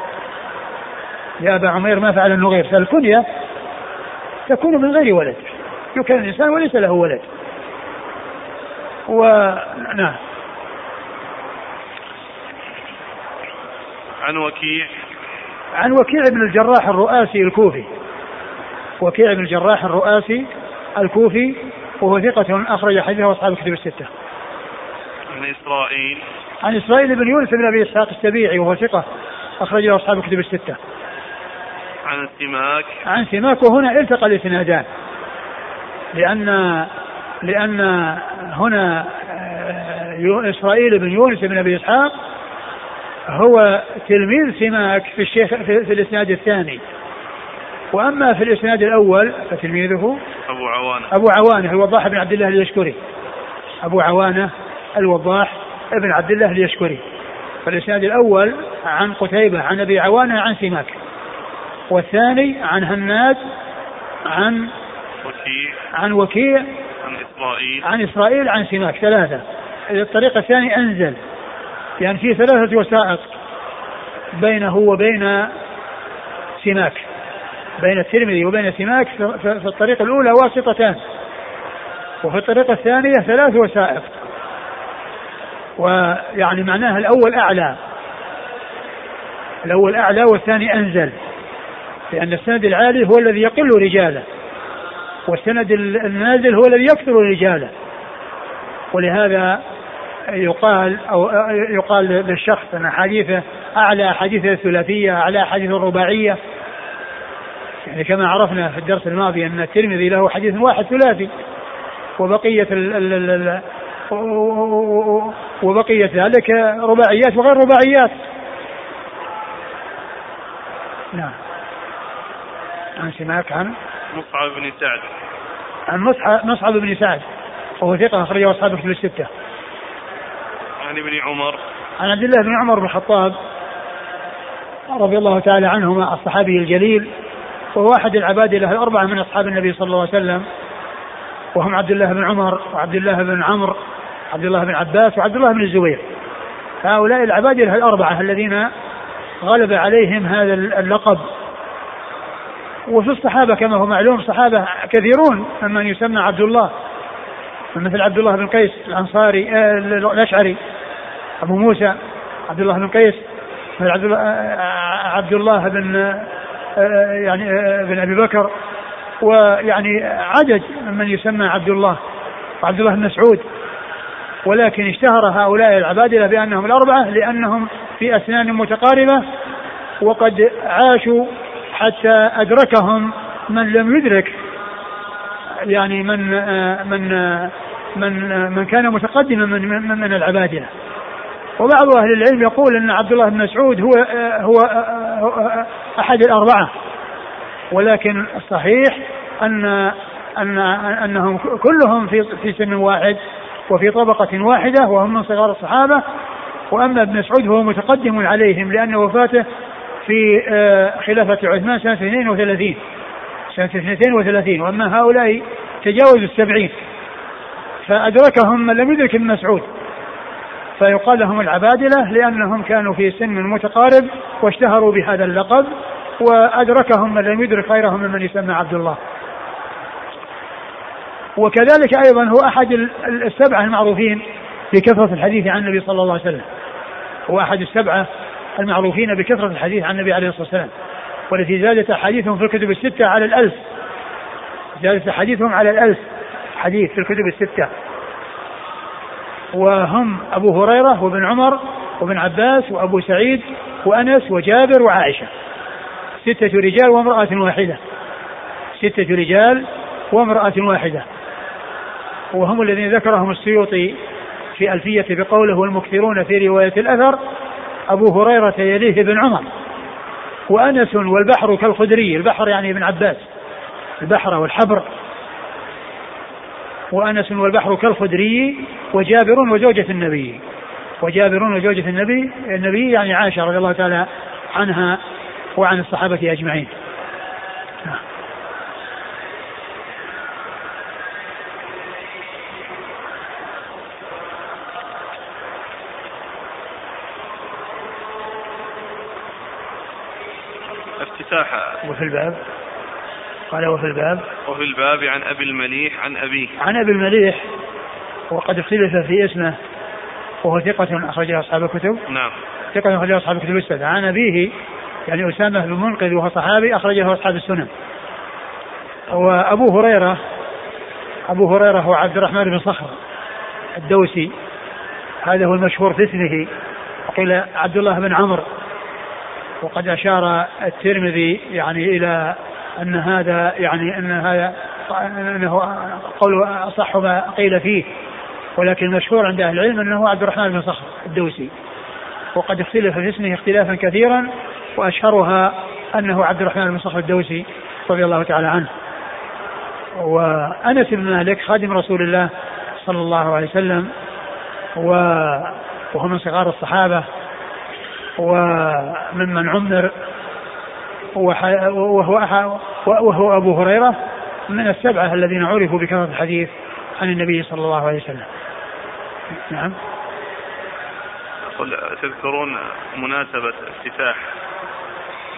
يا أبا عمير ما فعل النغير فالكنية تكون من غير ولد. يكن الإنسان وليس له ولد. ونعم عن وكيع. عن وكيع بن الجراح الرؤاسي الكوفي. وكيع بن الجراح الرؤاسي الكوفي وهو ثقة أخرج حديثه أصحاب الكتب الستة. عن إسرائيل. عن إسرائيل بن يونس بن أبي إسحاق السبيعي وهو ثقة أخرجه أصحاب الكتب الستة. عن سماك عن سماك وهنا التقى الإسنادان لأن لأن هنا آه، إسرائيل بن يونس بن أبي إسحاق هو تلميذ سماك في الشيخ في, في الإسناد الثاني. وأما في الإسناد الأول فتلميذه أبو عوانة. أبو عوانة الوضاح بن عبد الله اليشكري أبو عوانة الوضاح ابن عبد الله اليشكري فالإسناد الأول عن قتيبة عن أبي عوانة عن سماك. والثاني عن هناد عن وكيع. عن وكيع عن إسرائيل. عن إسرائيل عن سماك. ثلاثة. الطريق الثاني أنزل. يعني في ثلاثة وسائط بينه وبين سماك بين الترمذي وبين سماك في الطريق الأولى واسطتان وفي الطريقة الثانية ثلاث وسائط ويعني معناها الأول أعلى الأول أعلى والثاني أنزل لأن السند العالي هو الذي يقل رجاله والسند النازل هو الذي يكثر رجاله ولهذا يقال أو يقال للشخص أن احاديثه أعلى احاديث الثلاثية أعلى احاديث الرباعية. يعني كما عرفنا في الدرس الماضي أن الترمذي له حديث واحد ثلاثي وبقية ال ال ال وبقية ذلك رباعيات وغير رباعيات. نعم. عن سماك عن؟ مصعب بن سعد. عن مصعب مصعب بن سعد وهو ثقة أخرجه أصحاب الكتب الستة. عن ابن عمر. عن عبد الله بن عمر بن الخطاب رضي الله تعالى عنهما الصحابي الجليل وهو أحد العباد له الأربعة من أصحاب النبي صلى الله عليه وسلم. وهم عبد الله بن عمر وعبد الله بن عمرو عبد الله بن عباس وعبد الله بن الزبير. هؤلاء العباد له الأربعة الذين غلب عليهم هذا اللقب. وفي الصحابة كما هو معلوم صحابة كثيرون ممن يسمى عبد الله مثل عبد الله بن قيس الأنصاري آه، الأشعري. أبو موسى عبد الله بن قيس عبد الله, بن يعني بن أبي بكر ويعني عدد من يسمى عبد الله وعبد الله بن مسعود. ولكن اشتهر هؤلاء العبادلة بأنهم الأربعة لأنهم في أسنان متقاربة وقد عاشوا حتى أدركهم من لم يدرك يعني من من من من كان متقدما من من, من العبادله وبعض أهل العلم يقول إن عبد الله بن مسعود هو هو أحد الأربعة. ولكن الصحيح أن أن أنهم كلهم في في سن واحد وفي طبقة واحدة وهم من صغار الصحابة. وأما ابن مسعود فهو متقدم عليهم لأن وفاته في آه، خلافة عثمان سنة 32 سنة 32 وأما هؤلاء تجاوزوا السبعين. فأدركهم من لم يدرك ابن مسعود. فيقال لهم العبادلة لأنهم كانوا في سن متقارب واشتهروا بهذا اللقب وأدركهم من لم يدرك غيرهم ممن يسمى عبد الله. وكذلك أيضا هو أحد السبعة المعروفين بكثرة الحديث عن النبي صلى الله عليه وسلم. هو أحد السبعة المعروفين بكثرة الحديث عن النبي عليه الصلاة والسلام. والتي زادت أحاديثهم في الكتب الستة على الألف. زادت أحاديثهم على الألف. حديث في الكتب الستة. وهم أبو هريرة وابن عمر وابن عباس وأبو سعيد وأنس وجابر وعائشة. ستة رجال وامرأة واحدة. ستة رجال وامرأة واحدة. وهم الذين ذكرهم السيوطي في ألفية بقوله والمكثرون في رواية الأثر أبو هريرة يليه بن عمر. وأنس والبحر كالخدري البحر يعني ابن عباس. البحر والحبر. وأنس والبحر كالخدري وجابر وزوجة النبي. وجابر وزوجة النبي النبي يعني عائشة رضي الله تعالى عنها وعن الصحابة أجمعين. افتتاح وفي الباب. قال وفي الباب. وفي الباب عن أبي المليح عن أبيه. عن أبي المليح وقد اختلف في اسمه وهو ثقة أخرجه أصحاب الكتب. نعم. ثقة أخرجه أصحاب الكتب الستة. عن أبيه يعني أسامة بن منقذ وهو صحابي أخرجه أصحاب السنن. وأبو هريرة أبو هريرة هو عبد الرحمن بن صخر الدوسي. هذا هو المشهور في اسمه. وقيل عبد الله بن عمرو. وقد أشار الترمذي يعني إلى أن هذا يعني أن هذا أنه قول أصح ما قيل فيه ولكن المشهور عند أهل العلم أنه عبد الرحمن بن صخر الدوسي. وقد اختلف في اسمه اختلافا كثيرا وأشهرها أنه عبد الرحمن بن صخر الدوسي رضي الله تعالى عنه. وأنس بن مالك خادم رسول الله صلى الله عليه وسلم وهو من صغار الصحابة وممن عمر وهو وهو أبو هريرة من السبعة الذين عرفوا بكثرة الحديث عن النبي صلى الله عليه وسلم. نعم. تذكرون مناسبة افتتاح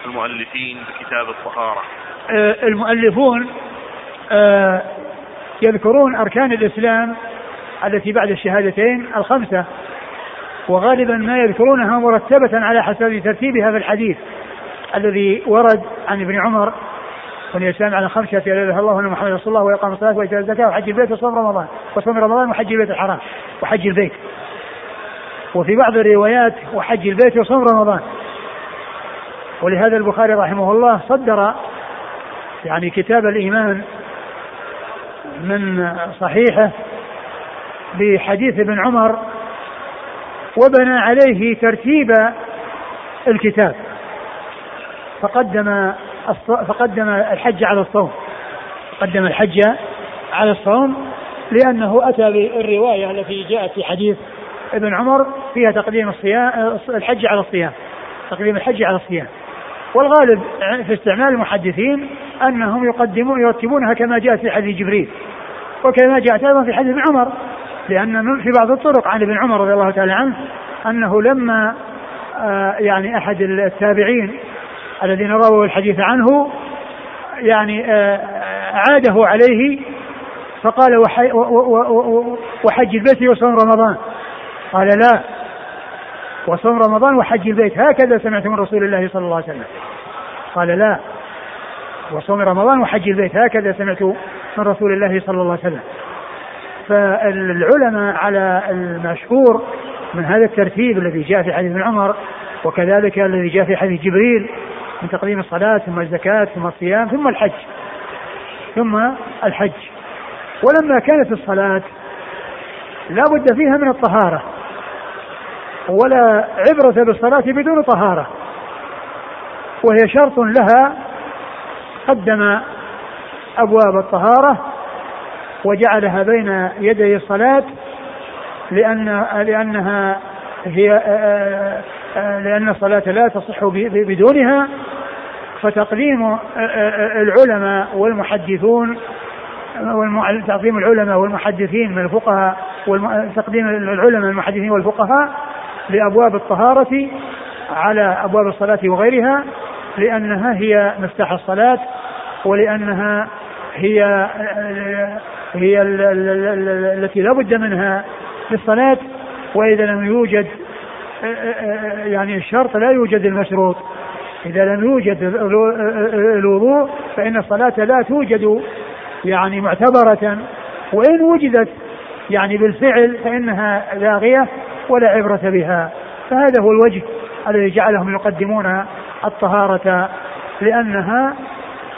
المؤلفين بكتاب الطهارة؟ آه، المؤلفون آه، يذكرون أركان الإسلام التي بعد الشهادتين الخمسة وغالبا ما يذكرونها مرتبة على حسب ترتيبها في الحديث الذي ورد عن ابن عمر بن الاسلام على خمسة لا اله الله إن محمد رسول الله ويقام الصلاة وإيتاء الزكاة وحج البيت وصوم رمضان. وصوم رمضان وحج البيت الحرام. وحج البيت. وفي بعض الروايات وحج البيت وصوم رمضان. ولهذا البخاري رحمه الله صدر يعني كتاب الإيمان من صحيحه بحديث ابن عمر وبنى عليه ترتيب الكتاب. فقدم فقدم الحج على الصوم. قدم الحج على الصوم لأنه أتى بالرواية التي جاءت في حديث ابن عمر فيها تقديم الصيام الحج على الصيام. تقديم الحج على الصيام. والغالب في استعمال المحدثين أنهم يقدمون يرتبونها كما جاءت في حديث جبريل. وكما جاءت أيضا في حديث ابن عمر لأن في بعض الطرق عن ابن عمر رضي الله تعالى عنه أنه لما آه، يعني أحد التابعين الذين رووا الحديث عنه يعني آه، عاده عليه فقال وحج البيت وصوم رمضان. قال لا وصوم رمضان وحج البيت. هكذا سمعت من رسول الله صلى الله عليه وسلم. قال لا وصوم رمضان وحج البيت. هكذا سمعت من رسول الله صلى الله عليه وسلم. فالعلماء على المشهور من هذا الترتيب الذي جاء في حديث عمر وكذلك الذي جاء في حديث جبريل من تقديم الصلاة ثم الزكاة ثم الصيام ثم الحج. ثم الحج. ولما كانت الصلاة لا بد فيها من الطهارة. ولا عبرة بالصلاة بدون طهارة. وهي شرط لها قدم أبواب الطهارة وجعلها بين يدي الصلاة لأن لأنها هي لأن الصلاة لا تصح بدونها فتقديم العلماء والمحدثون تقديم العلماء والمحدثين من الفقهاء تقديم العلماء المحدثين والفقهاء لأبواب الطهارة على أبواب الصلاة وغيرها لأنها هي مفتاح الصلاة ولأنها هي هي التي لا بد منها في الصلاة وإذا لم يوجد يعني الشرط لا يوجد المشروط. إذا لم يوجد الوضوء فإن الصلاة لا توجد يعني معتبرة. وإن وجدت يعني بالفعل فإنها لاغية ولا عبرة بها. فهذا هو الوجه الذي جعلهم يقدمون الطهارة لأنها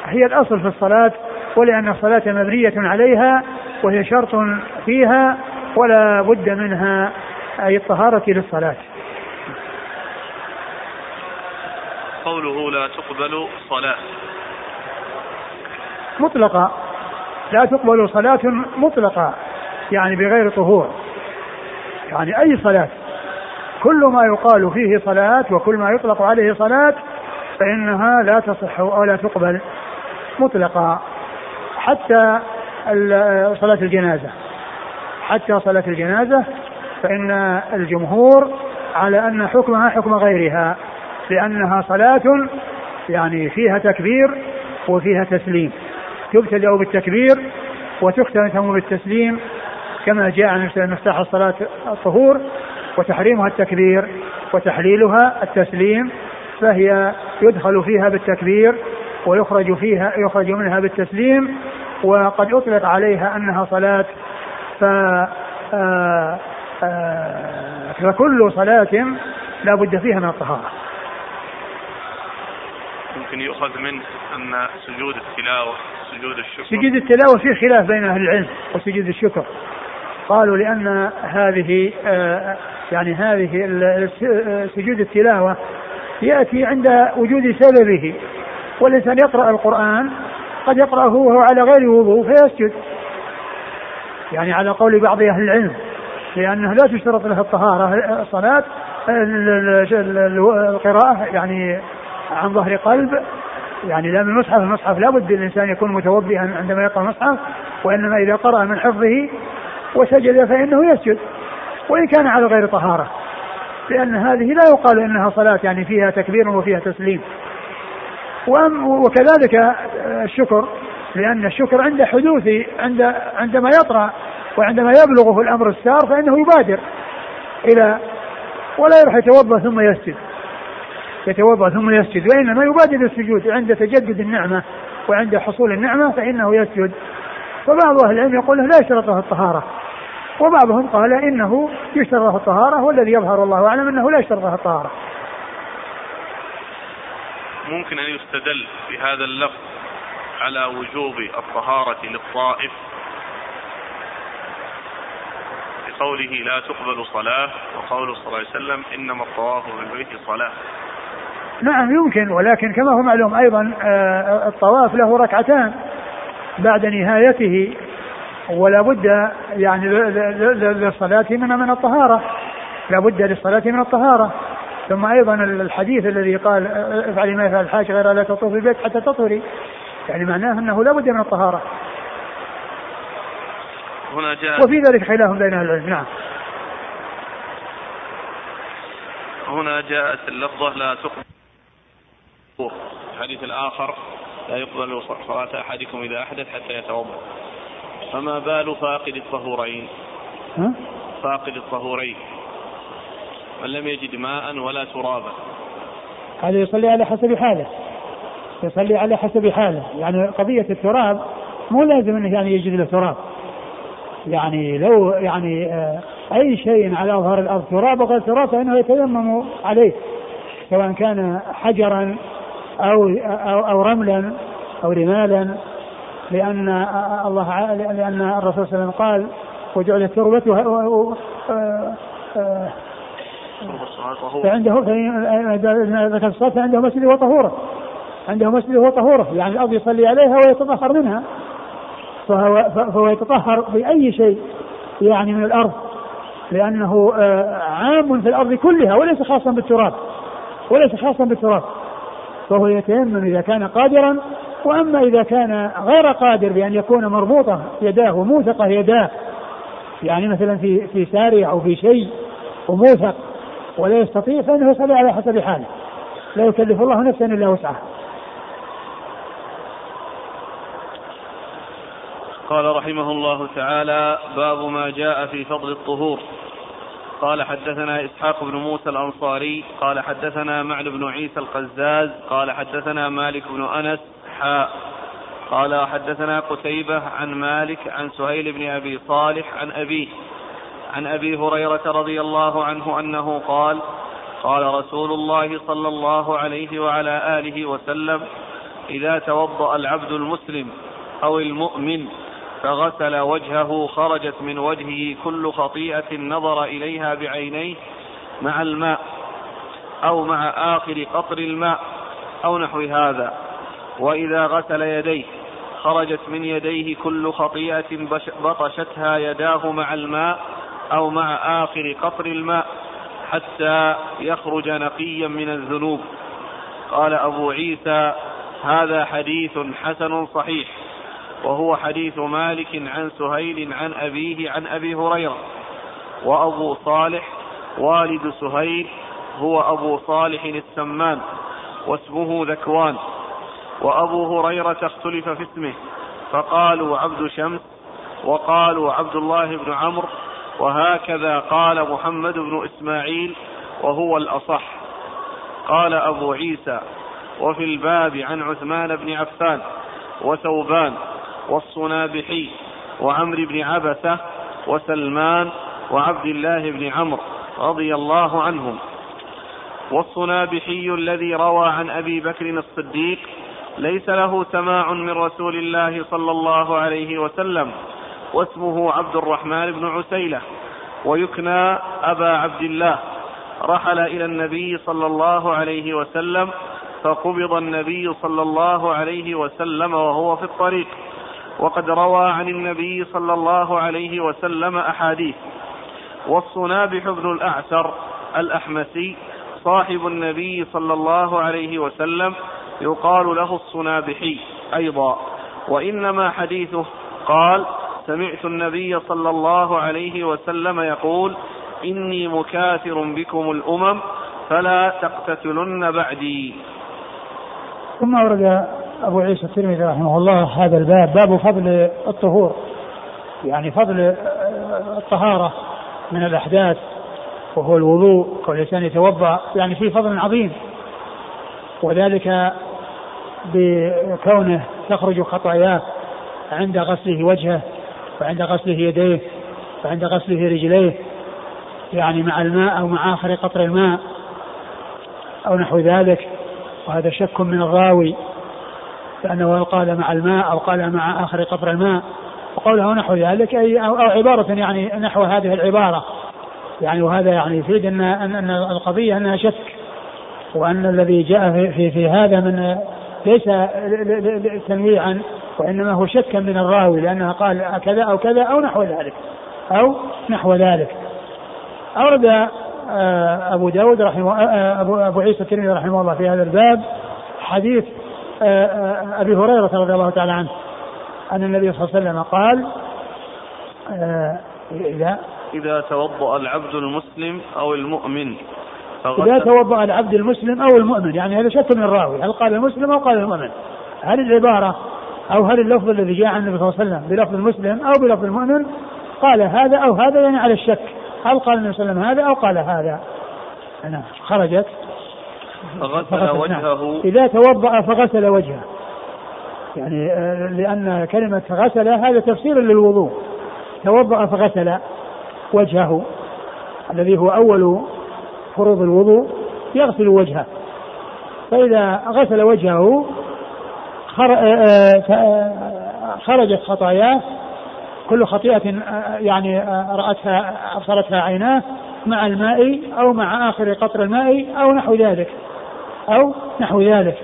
هي الأصل في الصلاة ولأن الصلاة مبنية عليها وهي شرط فيها ولا بد منها أي الطهارة للصلاة. قوله لا تقبل صلاة. مطلقة. لا تقبل صلاة مطلقة يعني بغير طهور. يعني أي صلاة. كل ما يقال فيه صلاة وكل ما يطلق عليه صلاة فإنها لا تصح أو لا تقبل. مطلقا حتى صلاة الجنازة. حتى صلاة الجنازة فإن الجمهور على أن حكمها حكم غيرها. لأنها صلاة يعني فيها تكبير وفيها تسليم تبتدأ بالتكبير وتختتم بالتسليم كما جاء عن مفتاح الصلاة الطهور وتحريمها التكبير وتحليلها التسليم فهي يدخل فيها بالتكبير ويخرج فيها يخرج منها بالتسليم وقد أطلق عليها أنها صلاة ف آه، آه، فكل صلاة لا بد فيها من الطهارة. ممكن يؤخذ منه ان سجود التلاوة سجود الشكر. سجود التلاوة فيه خلاف بين أهل العلم وسجود الشكر. قالوا لأن هذه آه، يعني هذه سجود التلاوة يأتي عند وجود سببه. والإنسان يقرأ القرآن قد يقرأه وهو على غير وضوء فيسجد. يعني على قول بعض أهل العلم لأنه لا تشترط له الطهارة الصلاة القراءة يعني عن ظهر قلب يعني لا من المصحف المصحف لا بد الإنسان يكون متوضئا عندما يقرأ المصحف وإنما إذا قرأ من حفظه وسجد فإنه يسجد. وإن كان على غير طهارة لأن هذه لا يقال إنها صلاة يعني فيها تكبير وفيها تسليم. وكذلك الشكر لأن الشكر عند حدوث عند عندما يطرأ وعندما يبلغه الأمر السار فإنه يبادر إلى ولا يروح يتوضأ ثم يسجد. يتوضأ ثم يسجد وإنما يبادر السجود عند تجدد النعمة وعند حصول النعمة فإنه يسجد. فبعض أهل العلم يقول لا يشترط له الطهارة. وبعضهم قال إنه يشترط له الطهارة والذي يظهر الله أعلم أنه لا يشترط له الطهارة. ممكن أن يستدل بهذا اللفظ على وجوب الطهارة للطائف؟ بقوله لا تقبل صلاة وقوله صلى الله عليه وسلم إنما الطواف بالبيت صلاة. نعم يمكن ولكن كما هو معلوم أيضا آه، الطواف له ركعتان بعد نهايته ولا بد يعني للصلاة من من الطهارة. لا بد للصلاة من الطهارة. ثم أيضا الحديث الذي قال افعلي ما يفعل الحاج غير لا تطوفي البيت حتى تطهري. يعني معناه أنه لا بد من الطهارة. هنا جاء وفي ذلك خلاف بين أهل العلم. نعم. هنا جاءت اللفظة لا تقبل الحديث الآخر لا يقبل صلاة أحدكم إذا أحدث حتى يتوضأ. فما بال فاقد الطهورين؟ ها؟ فاقد الطهورين. من لم يجد ماء ولا ترابا. هذا يصلي على حسب حاله. يصلي على حسب حاله. يعني قضية التراب مو لازم إنه يعني يجد له تراب. يعني لو يعني آه، أي شيء على ظهر الأرض تراب وغير تراب فإنه يتيمم عليه. سواء كان حجرا أو أو, أو رملا أو رمالا لأن الله لأن الرسول صلى الله عليه وسلم قال وجعلت تربته آه، آه، فعنده ذكر الصلاة فعنده مسجد وطهورة عنده مسجد وطهورة يعني الأرض يصلي عليها ويتطهر منها فهو, فهو يتطهر بأي شيء يعني من الأرض لأنه آه، عام في الأرض كلها وليس خاصا بالتراب وليس خاصا بالتراب. فهو يتيمم إذا كان قادرا وأما إذا كان غير قادر بأن يكون مربوطة يداه وموثقة يداه يعني مثلا في في سارية أو في شيء وموثق ولا يستطيع فإنه يصلي على حسب حاله. لا يكلف الله نفسا إلا وسعها. قال رحمه الله تعالى باب ما جاء في فضل الطهور. قال حدثنا إسحاق بن موسى الأنصاري قال حدثنا معن بن عيسى القزاز قال حدثنا مالك بن أنس حاء قال حدثنا قتيبة عن مالك عن سهيل بن أبي صالح عن أبيه عن أبي هريرة رضي الله عنه أنه قال قال رسول الله صلى الله عليه وعلى آله وسلم إذا توضأ العبد المسلم أو المؤمن فغسل وجهه خرجت من وجهه كل خطيئة نظر إليها بعينيه مع الماء أو مع آخر قطر الماء أو نحو هذا. وإذا غسل يديه خرجت من يديه كل خطيئة بطشتها يداه مع الماء أو مع آخر قطر الماء حتى يخرج نقيا من الذنوب. قال أبو عيسى هذا حديث حسن صحيح. وهو حديث مالك عن سهيل عن أبيه عن أبي هريرة. وأبو صالح والد سهيل هو أبو صالح السمان واسمه ذكوان. وأبو هريرة اختلف في اسمه فقالوا عبد شمس وقالوا عبد الله بن عمرو وهكذا قال محمد بن إسماعيل وهو الأصح. قال أبو عيسى وفي الباب عن عثمان بن عفان وثوبان والصنابحي وعمر بن عبسة وسلمان وعبد الله بن عمرو رضي الله عنهم. والصنابحي الذي روى عن أبي بكر الصديق ليس له سماع من رسول الله صلى الله عليه وسلم واسمه عبد الرحمن بن عسيلة ويكنى أبا عبد الله. رحل إلى النبي صلى الله عليه وسلم فقبض النبي صلى الله عليه وسلم وهو في الطريق. وقد روى عن النبي صلى الله عليه وسلم أحاديث. والصنابح بن الأعسر الأحمسي صاحب النبي صلى الله عليه وسلم يقال له الصنابحي أيضا. وإنما حديثه قال سمعت النبي صلى الله عليه وسلم يقول إني مكاثر بكم الأمم فلا تقتتلن بعدي. ثم ورد أبو عيسى الترمذي رحمه الله هذا الباب باب فضل الطهور. يعني فضل الطهارة من الأحداث وهو الوضوء كل الإنسان يتوضأ يعني في فضل عظيم. وذلك بكونه تخرج خطاياه عند غسله وجهه وعند غسله يديه وعند غسله رجليه يعني مع الماء أو مع آخر قطر الماء أو نحو ذلك. وهذا شك من الراوي. لأنه قال مع الماء أو قال مع آخر قطر الماء. وقوله نحو ذلك أي أو, عبارة يعني نحو هذه العبارة. يعني وهذا يعني يفيد أن أن القضية أنها شك وأن الذي جاء في, في, في هذا من ليس تنويعا وإنما هو شكا من الراوي لأنه قال كذا أو كذا أو نحو ذلك أو نحو ذلك. أورد آه، أبو داود رحمه آه، أبو, أبو عيسى الترمذي رحمه الله في هذا الباب حديث آه، أبي هريرة رضي الله تعالى عنه أن النبي صلى الله عليه وسلم قال إذا إذا توضأ العبد المسلم أو المؤمن إذا توضأ العبد المسلم أو المؤمن يعني هذا شك من الراوي هل قال المسلم أو قال المؤمن؟ هل العبارة أو هل اللفظ الذي جاء عن النبي صلى الله عليه وسلم بلفظ المسلم أو بلفظ المؤمن قال هذا أو هذا يعني على الشك هل قال النبي صلى الله عليه وسلم هذا أو قال هذا؟ نعم خرجت. فغسل وجهه نعم. إذا توضأ فغسل وجهه. يعني آه، لأن كلمة غسل هذا تفسير للوضوء. توضأ فغسل وجهه الذي هو أول فروض الوضوء يغسل وجهه. فإذا غسل وجهه آه، آه، خرجت خطاياه. كل خطيئة يعني رأتها أبصرتها عيناه مع الماء أو مع آخر قطر الماء أو نحو ذلك. أو نحو ذلك.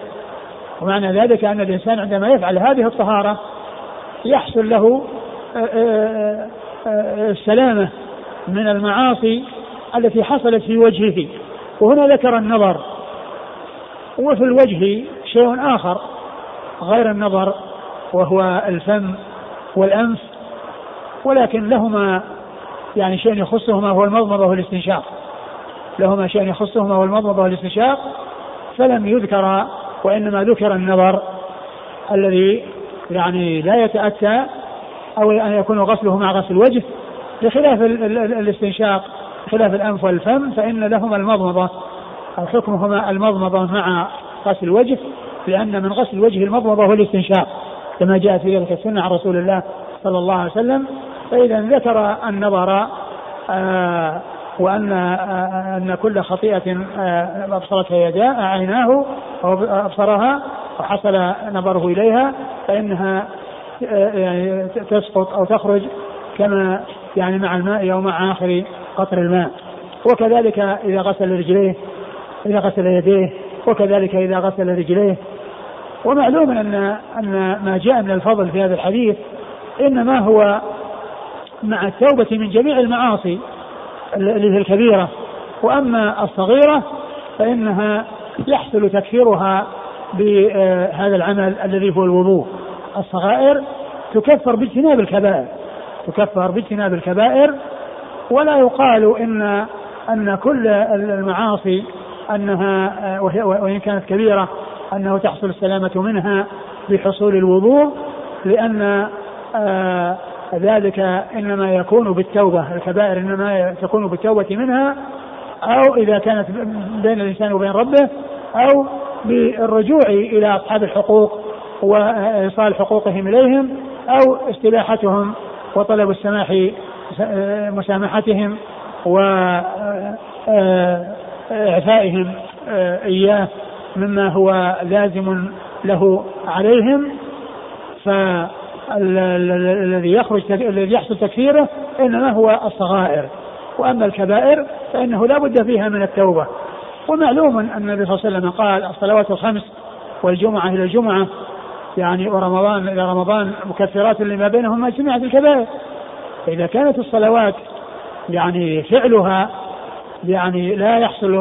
ومعنى ذلك أن الإنسان عندما يفعل هذه الطهارة يحصل له آه، آه، آه، السلامة من المعاصي التي حصلت في وجهه. وهنا ذكر النظر. وفي الوجه شيء آخر غير النظر وهو الفم والأنف. ولكن لهما يعني شيء يخصهما هو المضمضة والاستنشاق. لهما شيء يخصهما هو المضمضة والاستنشاق. فلم يذكر وإنما ذكر النظر الذي يعني لا يتأتى أو أن يكون غسله مع غسل الوجه بخلاف الاستنشاق خلاف الأنف والفم فإن لهما المضمضة أو حكمهما المضمضة مع غسل الوجه لأن من غسل الوجه المضمضة والاستنشاق كما جاء في ذلك السنة عن رسول الله صلى الله عليه وسلم فإذا ذكر النظر آه وأن أن كل خطيئة آه أبصرتها يداه عيناه أو أبصرها وحصل نظره إليها فإنها آه، يعني تسقط أو تخرج كما يعني مع الماء أو مع آخر قطر الماء. وكذلك إذا غسل رجليه إذا غسل يديه وكذلك إذا غسل رجليه. ومعلوم أن أن ما جاء من الفضل في هذا الحديث إنما هو مع التوبة من جميع المعاصي. اللي هي الكبيرة. وأما الصغيرة فإنها يحصل تكفيرها بهذا العمل الذي هو الوضوء. الصغائر تكفر باجتناب الكبائر. تكفر باجتناب الكبائر. ولا يقال ان أن كل المعاصي أنها وإن كانت كبيرة أنه تحصل السلامة منها بحصول الوضوء لأن آه، ذلك إنما يكون بالتوبة الكبائر إنما تكون بالتوبة منها أو إذا كانت بين الإنسان وبين ربه أو بالرجوع إلى أصحاب الحقوق وايصال حقوقهم إليهم أو استباحتهم وطلب السماح مسامحتهم واعفائهم إياه مما هو لازم له عليهم. فالذي يخرج الذي يحصل تكفيره إنما هو الصغائر. وأما الكبائر فإنه لا بد فيها من التوبة. ومعلوم أن النبي صلى الله عليه وسلم قال الصلوات الخمس والجمعة إلى الجمعة يعني ورمضان إلى رمضان مكفرات لما بينهما جميعا الكبائر. فإذا كانت الصلوات يعني فعلها يعني لا يحصل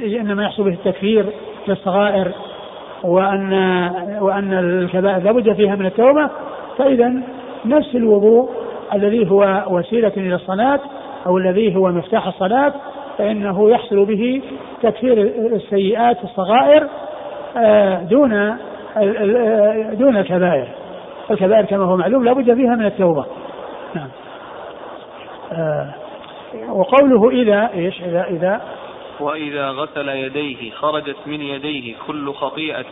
إنما يحصل به التكفير للصغائر وان وأن الكبائر لابد فيها من التوبة فإذا نفس الوضوء الذي هو وسيلة إلى الصلاة أو الذي هو مفتاح الصلاة فإنه يحصل به تكفير السيئات الصغائر آه، دون آه، دون الكبائر. الكبائر كما هو معلوم لابد فيها من التوبة. نعم. آه، وقوله إذا إيش؟ إذا إذا. وإذا غسل يديه خرجت من يديه كل خطيئة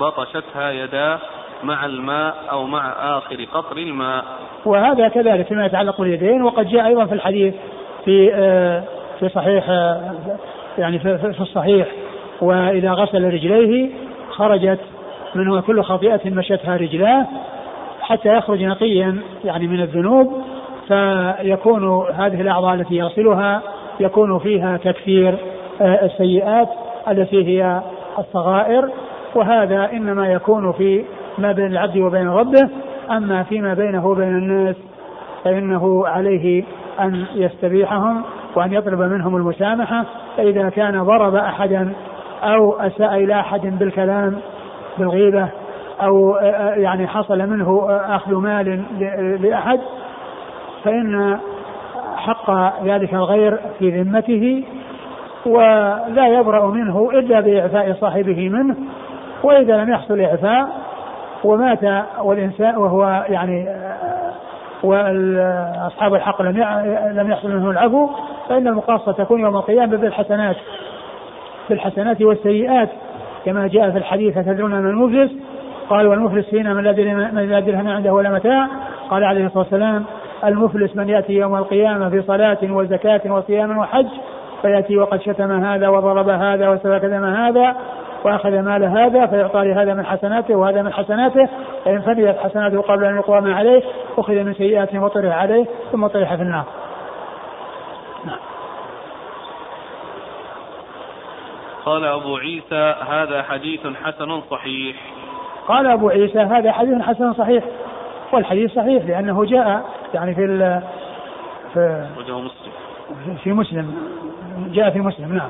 بطشتها يداه مع الماء أو مع آخر قطر الماء. وهذا كذلك فيما يتعلق باليدين وقد جاء أيضا في الحديث في في صحيح يعني في الصحيح وإذا غسل رجليه خرجت منه كل خطيئة مشتها رجلاه حتى يخرج نقيا يعني من الذنوب فيكون هذه الأعضاء التي يغسلها يكون فيها تكفير آه، السيئات التي هي الصغائر وهذا إنما يكون في ما بين العبد وبين ربه أما فيما بينه وبين الناس فإنه عليه أن يستبيحهم وأن يطلب منهم المسامحة فإذا كان ضرب أحدا أو أساء إلى أحد بالكلام بالغيبة أو يعني حصل منه أخذ مال لأحد فإن حق ذلك الغير في ذمته ولا يبرأ منه إلا بإعفاء صاحبه منه وإذا لم يحصل إعفاء ومات والإنسان وهو يعني وأصحاب الحق لم لم يحصل منهم العفو فإن المقاصة تكون يوم القيامة بالحسنات بالحسنات والسيئات. كما جاء في الحديث تدرون من المفلس؟ قال والمفلس فينا من لا درهم عنده ولا متاع. قال عليه الصلاة والسلام المفلس من يأتي يوم القيامة في صلاة وزكاة وصيام وحج فيأتي وقد شتم هذا وضرب هذا وسفك دم هذا. وأخذ مال هذا فيعطى لهذا من حسناته وهذا من حسناته فإن فنيت حسناته قبل أن يقوم عليه أخذ من سيئاته وطرح عليه ثم طرح في النار. نعم. قال أبو عيسى هذا حديث حسن صحيح. قال أبو عيسى هذا حديث حسن صحيح. والحديث صحيح لأنه جاء يعني في ال في مسلم. في مسلم. جاء في مسلم نعم.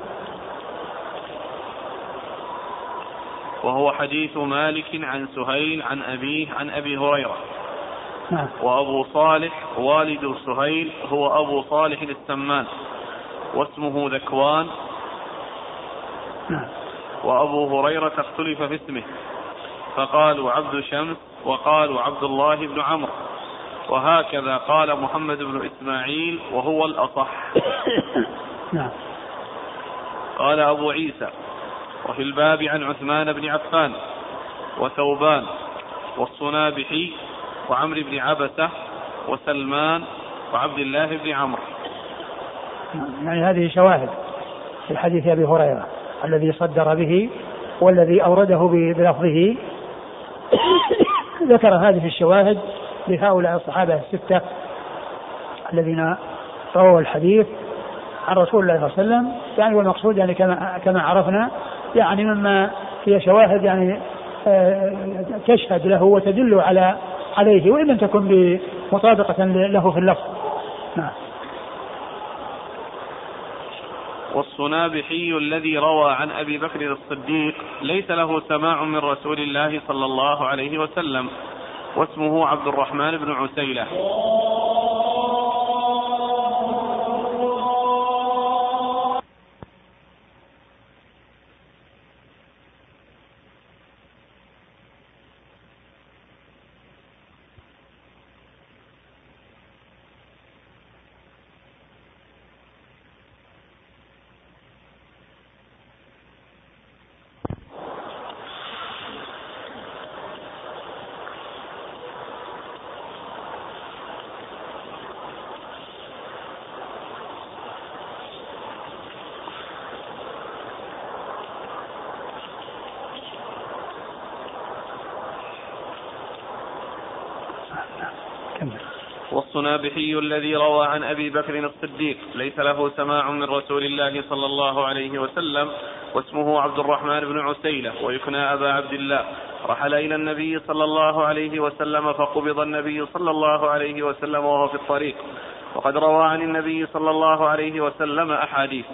وهو حديث مالك عن سهيل عن أبيه عن أبي هريرة. نعم. وأبو صالح والد سهيل هو أبو صالح السمان. واسمه ذكوان. نعم. وأبو هريرة اختلف في اسمه. فقالوا عبد شمس وقالوا عبد الله بن عمرو. وهكذا قال محمد بن إسماعيل وهو الأصح. نعم. قال أبو عيسى. وفي الباب عن عثمان بن عفان وثوبان والصنابحي وعمرو بن عبسة وسلمان وعبد الله بن عمرو. يعني هذه شواهد في حديث أبي هريرة الذي صدر به والذي أورده بلفظه. ذكر هذه الشواهد لهؤلاء الصحابة الستة الذين رووا الحديث عن رسول الله صلى الله عليه وسلم. يعني والمقصود يعني كما كما عرفنا يعني مما هي شواهد يعني آه، تشهد له وتدل على عليه وإن لم تكن بمطابقة له في اللفظ. نعم. والصنابحي الذي روى عن أبي بكر الصديق ليس له سماع من رسول الله صلى الله عليه وسلم واسمه عبد الرحمن بن عسيلة والصنابحي الذي روى عن أبي بكر الصديق ليس له سماع من رسول الله صلى الله عليه وسلم واسمه عبد الرحمن بن عسيلة ويكنى أبا عبد الله. رحل إلى النبي صلى الله عليه وسلم فقبض النبي صلى الله عليه وسلم وهو في الطريق. وقد روى عن النبي صلى الله عليه وسلم أحاديث.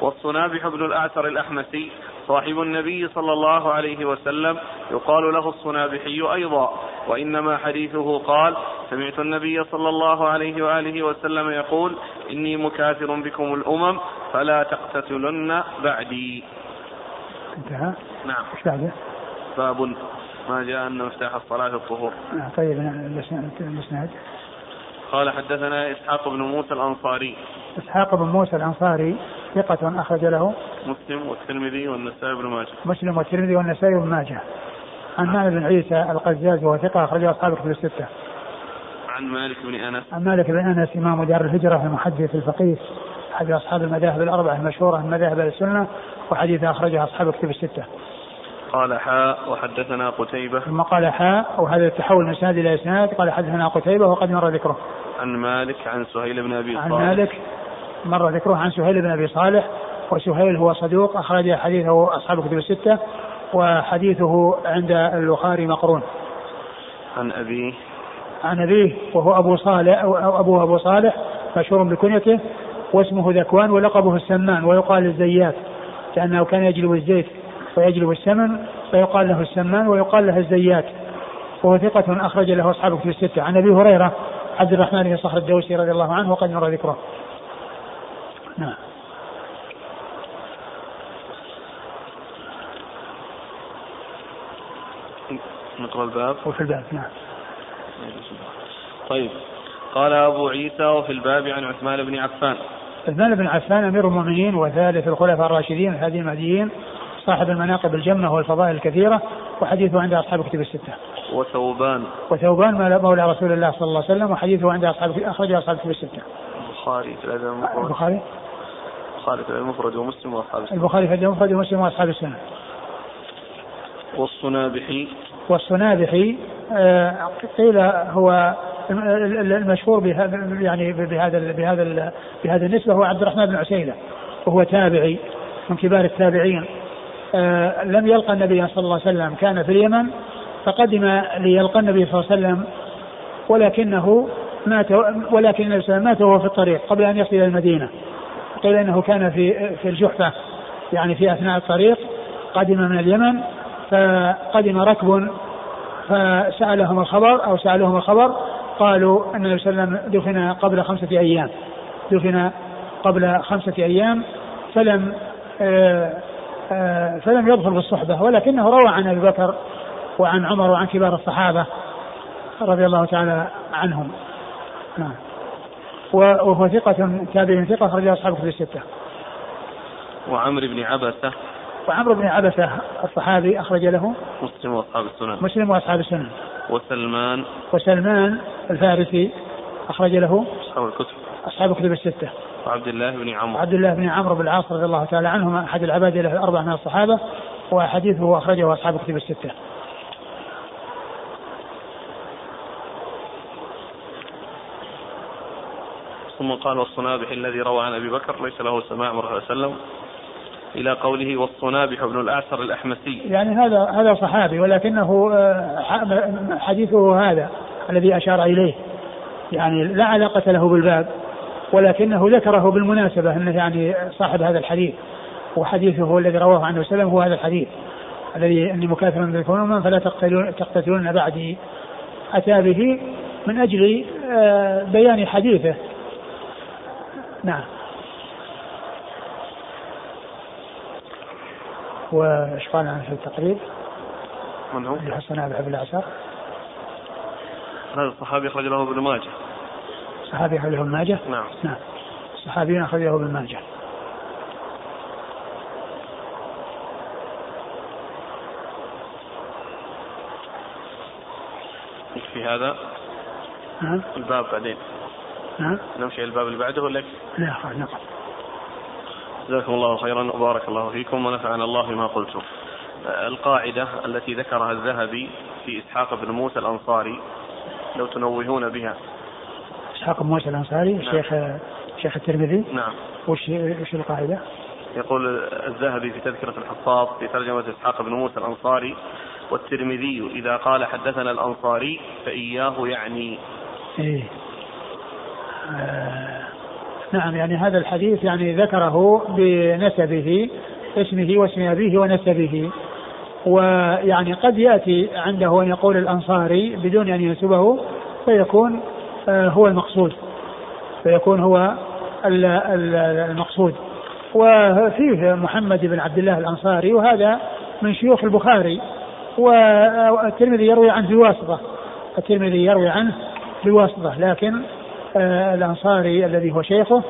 والصنابح بن الأعتر الأحمسي صاحب النبي صلى الله عليه وسلم يقال له الصنابحي أيضا. وإنما حديثه قال سمعت النبي صلى الله عليه وآله وسلم يقول إني مكافر بكم الأمم فلا تقتتلن بعدي. انتهى؟ نعم. إيش بعده؟ باب ما جاء أن مفتاح الصلاة الطهور. نعم طيب الإسناد قال حدثنا إسحاق بن موسى الأنصاري. إسحاق بن موسى الأنصاري ثقة أخرج له مسلم والترمذي والنسائي بن ماجه. مسلم والترمذي والنسائي بن ماجه. عن مالك بن عيسى القزاز وهو ثقة أخرجه أصحاب الكتب الستة. عن مالك بن أنس عن مالك بن أنس إمام دار الهجرة المحدث الفقيه احد أصحاب المذاهب الأربعة المشهورة من مذاهب السنة وحديث أخرجه أصحاب الكتب الستة. قال حاء وحدثنا قتيبة ثم قال حاء وهذا التحول من إسناد إلى إسناد قال حدثنا قتيبة وقد مر ذكره. عن مالك عن سهيل بن أبي صالح. عن مالك مر ذكره عن سهيل بن أبي صالح وسهيل هو صدوق أخرج حديثه أصحاب الكتب الستة وحديثه عند البخاري مقرون. عن ابيه عن أبيه وهو أبو صالح أو أبوه أبو صالح مشهور بكنيته واسمه ذكوان ولقبه السمان ويقال الزيات لأنه كان يجلب الزيت ويجلب السمن فيقال له السمان ويقال له الزيات. وهو ثقة أخرج له أصحاب في الستة. عن أبي هريرة عبد الرحمن بن صخر الدوسي رضي الله عنه وقد مر ذكره. نعم. نقرأ الباب. وفي الباب نعم. طيب. قال أبو عيسى وفي الباب عن عثمان بن عفان. عثمان بن عفان أمير المؤمنين وثالث الخلفاء الراشدين الهادي المهديين صاحب المناقب الجمة والفضائل الكثيرة وحديثه عند أصحاب كتب الستة. وثوبان. وثوبان مولى رسول الله صلى الله عليه وسلم وحديثه عند أصحاب أخرج أصحاب كتب الستة. البخاري في الأدب المفرد. البخاري؟ البخاري في الأدب المفرد ومسلم وأصحاب السنة. البخاري في الأدب المفرد ومسلم وأصحاب السنة. والصنابحي. والصنابحي قيل هو المشهور بهذا يعني بهذا بهذا بهذا النسبة هو عبد الرحمن بن عسيلة وهو تابعي من كبار التابعين. آه، لم يلقى النبي صلى الله عليه وسلم كان في اليمن فقدم ليلقى النبي صلى الله عليه وسلم ولكنه مات ولكن النبي صلى الله عليه وسلم مات وهو في الطريق قبل أن يصل إلى المدينة. قيل إنه كان في في الجحفة يعني في أثناء الطريق قدم من اليمن فقدم ركب فسألهم الخبر أو سالهم الخبر قالوا أن النبي صلى الله عليه وسلم دفن قبل خمسة أيام. دفن قبل خمسة أيام فلم آه، آه، فلم يدخل في الصحبة. ولكنه روى عن أبي بكر وعن عمر وعن كبار الصحابة رضي الله تعالى عنهم. نعم. وهو ثقة تابع ثقة أخرج أصحاب كتب الستة. وعمر بن عبسة. وعمرو بن عبسة الصحابي أخرج له مسلم وأصحاب السنن. مسلم وأصحاب السنن. وسلمان. وسلمان الفارسي أخرج له أصحاب الكتب. أصحاب الكتب الستة. وعبد الله بن عمرو. عبد الله بن عمرو بن العاص رضي الله تعالى عنهما أحد العباد له الأربعة من الصحابة وحديثه أخرجه أصحاب الكتب الستة. ثم قال والصنابح الذي روى عن أبي بكر ليس له سماع من صلى الله إلى قوله والصنابح بن الأعسر الأحمسي. يعني هذا هذا صحابي ولكنه آه، حديثه هذا الذي أشار إليه. يعني لا علاقة له بالباب ولكنه ذكره بالمناسبة أنه يعني صاحب هذا الحديث وحديثه الذي رواه عنه وسلم هو هذا الحديث الذي إني مكاثر بكم فلا تقتلون بعدي أتى به من أجل آه، بيان حديثه نعم وايش قال عنه في التقريب؟ من هو؟ اللي حصلنا بحب العسر هذا الصحابي أخرج له ابن ماجه. صحابي أخرج له ابن ماجه؟ نعم. نعم. صحابي أخرج له ابن ماجه. في هذا نعم. الباب بعدين. نعم. نمشي الباب اللي بعده ولا؟ لا خلاص نقل جزاكم الله خيرا وبارك الله فيكم ونفعنا الله بما قلتم. القاعدة التي ذكرها الذهبي في إسحاق بن موسى الأنصاري لو تنوهون بها. إسحاق بن موسى الأنصاري نعم. الشيخ الشيخ الترمذي نعم. وش وش القاعدة؟ يقول الذهبي في تذكرة الحفاظ في ترجمة إسحاق بن موسى الأنصاري والترمذي إذا قال حدثنا الأنصاري فإياه يعني إيه آه نعم يعني هذا الحديث يعني ذكره بنسبه اسمه واسم أبيه ونسبه. ويعني قد يأتي عنده أن يقول الأنصاري بدون أن ينسبه فيكون آه هو المقصود. فيكون هو ال- ال- المقصود. وفيه محمد بن عبد الله الأنصاري وهذا من شيوخ البخاري. والترمذي يروي عنه بواسطة. الترمذي يروي عنه بواسطة لكن الأنصاري الذي هو شيخه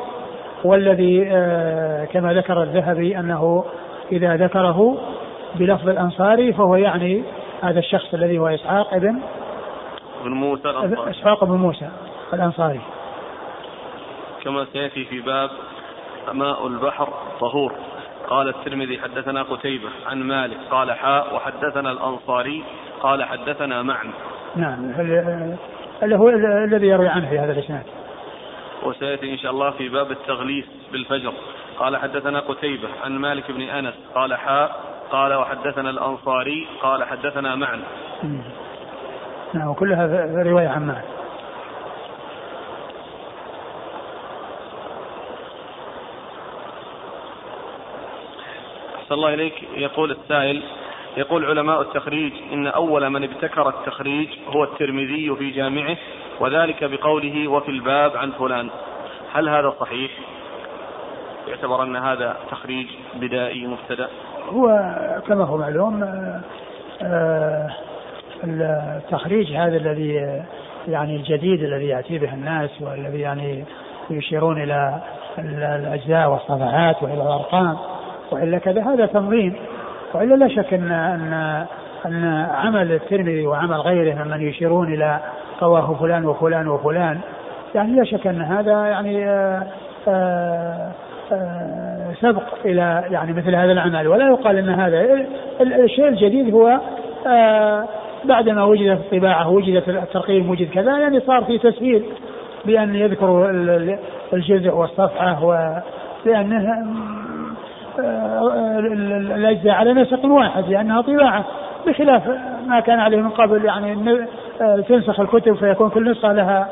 والذي آه كما ذكر الذهبي أنه إذا ذكره بلفظ الأنصاري فهو يعني هذا الشخص الذي هو إسحاق ابن بن موسى الأنصاري. إسحاق بن موسى الأنصاري. كما سيأتي في باب ماء البحر طهور. قال الترمذي حدثنا قتيبة عن مالك قال حاء. وحدثنا الأنصاري قال حدثنا معن. نعم ال- اللي هو الذي يروي عنه في هذا الإسناد؟ وسيأتي إن شاء الله في باب التغليس بالفجر. قال حدثنا قتيبة عن مالك بن أنس قال حاء قال وحدثنا الأنصاري قال حدثنا معن. مم. نعم وكلها رواية عن مالك أحسن الله إليك. يقول السائل يقول علماء التخريج إن أول من ابتكر التخريج هو الترمذي في جامعه وذلك بقوله وفي الباب عن فلان. هل هذا صحيح؟ يعتبر أن هذا تخريج بدائي مبتدأ. هو كما هو معلوم آه، آه، التخريج هذا الذي يعني الجديد الذي يأتي به الناس والذي يعني يشيرون إلى الأجزاء والصفحات وإلى الأرقام وإلا كذا هذا تنظيم. والا لا شك ان ان إن عمل الترمذي وعمل غيره ممن يشيرون إلى رواه فلان وفلان وفلان يعني لا شك إن هذا يعني آه، آه، آه، سبق إلى يعني مثل هذا العمل. ولا يقال إن هذا الشيء الجديد هو بعدما وجدت الطباعة وجدت الترقيم وجد كذا يعني صار في تسهيل بأن يذكروا الجزء والصفحة ولأنه الأجزاء على نسق واحد لأنها طباعة بخلاف ما كان عليه من قبل يعني تنسخ الكتب فيكون كل نسخة لها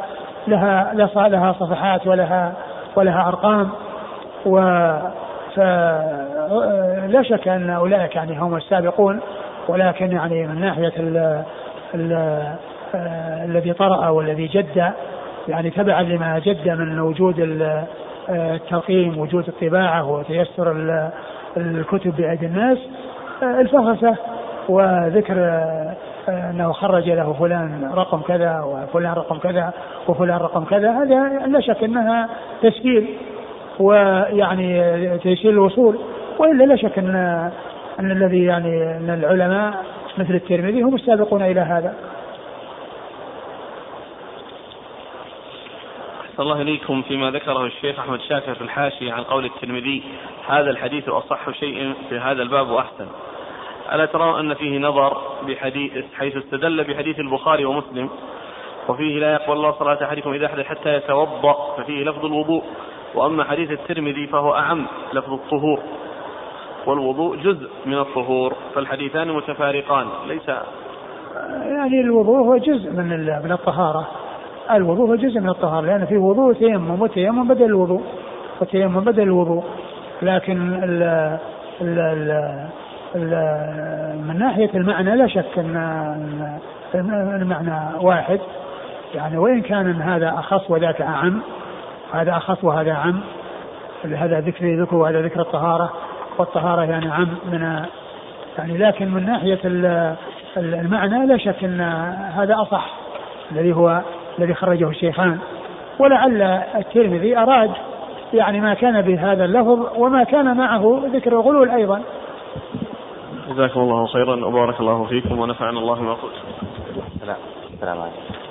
لها لها صفحات ولها ولها أرقام. و فلا شك أن أولئك يعني هم السابقون ولكن يعني من ناحية ال ال الذي طرأ والذي جد يعني تبعا لما جد من وجود الترقيم وجود الطباعة وتيسر الكتب بايدي الناس الفهرسه وذكر أنه خرج له فلان رقم كذا وفلان رقم كذا وفلان رقم كذا هذا لا شك أنها تسهيل ويعني تيسير الوصول وإلا لا شك ان أن الذي يعني أن العلماء مثل الترمذي هم السابقون إلى هذا. أحسن الله إليكم فيما ذكره الشيخ أحمد شاكر في الحاشية عن قول الترمذي هذا الحديث أصح شيء في هذا الباب وأحسن. ألا ترون أن فيه نظر بحديث حيث استدل بحديث البخاري ومسلم وفيه لا يقبل الله صلاة أحدكم إذا أحدث حتى يتوضأ ففيه لفظ الوضوء وأما حديث الترمذي فهو أعم لفظ الطهور والوضوء جزء من الطهور فالحديثان متفارقان ليس يعني الوضوء هو جزء من من الطهارة. الوضوء جزء من الطهارة لأن في وضوء تيمم وتيمم بدل الوضوء وتيمم بدل الوضوء. لكن ال ال ال من ناحية المعنى لا شك أن المعنى واحد. يعني وإن كان هذا أخص وذاك أعم هذا أخص وهذا أعم. هذا ذكر ذكر وهذا ذكر الطهارة والطهارة يعني عم من يعني لكن من ناحية المعنى لا شك أن هذا أصح الذي هو الذي خرجه الشيخان ولعل الترمذي أراد يعني ما كان بهذا اللفظ وما كان معه ذكر الغلول أيضا جزاكم الله خيرا وبارك الله فيكم ونفعنا الله بما قلت. السلام عليكم.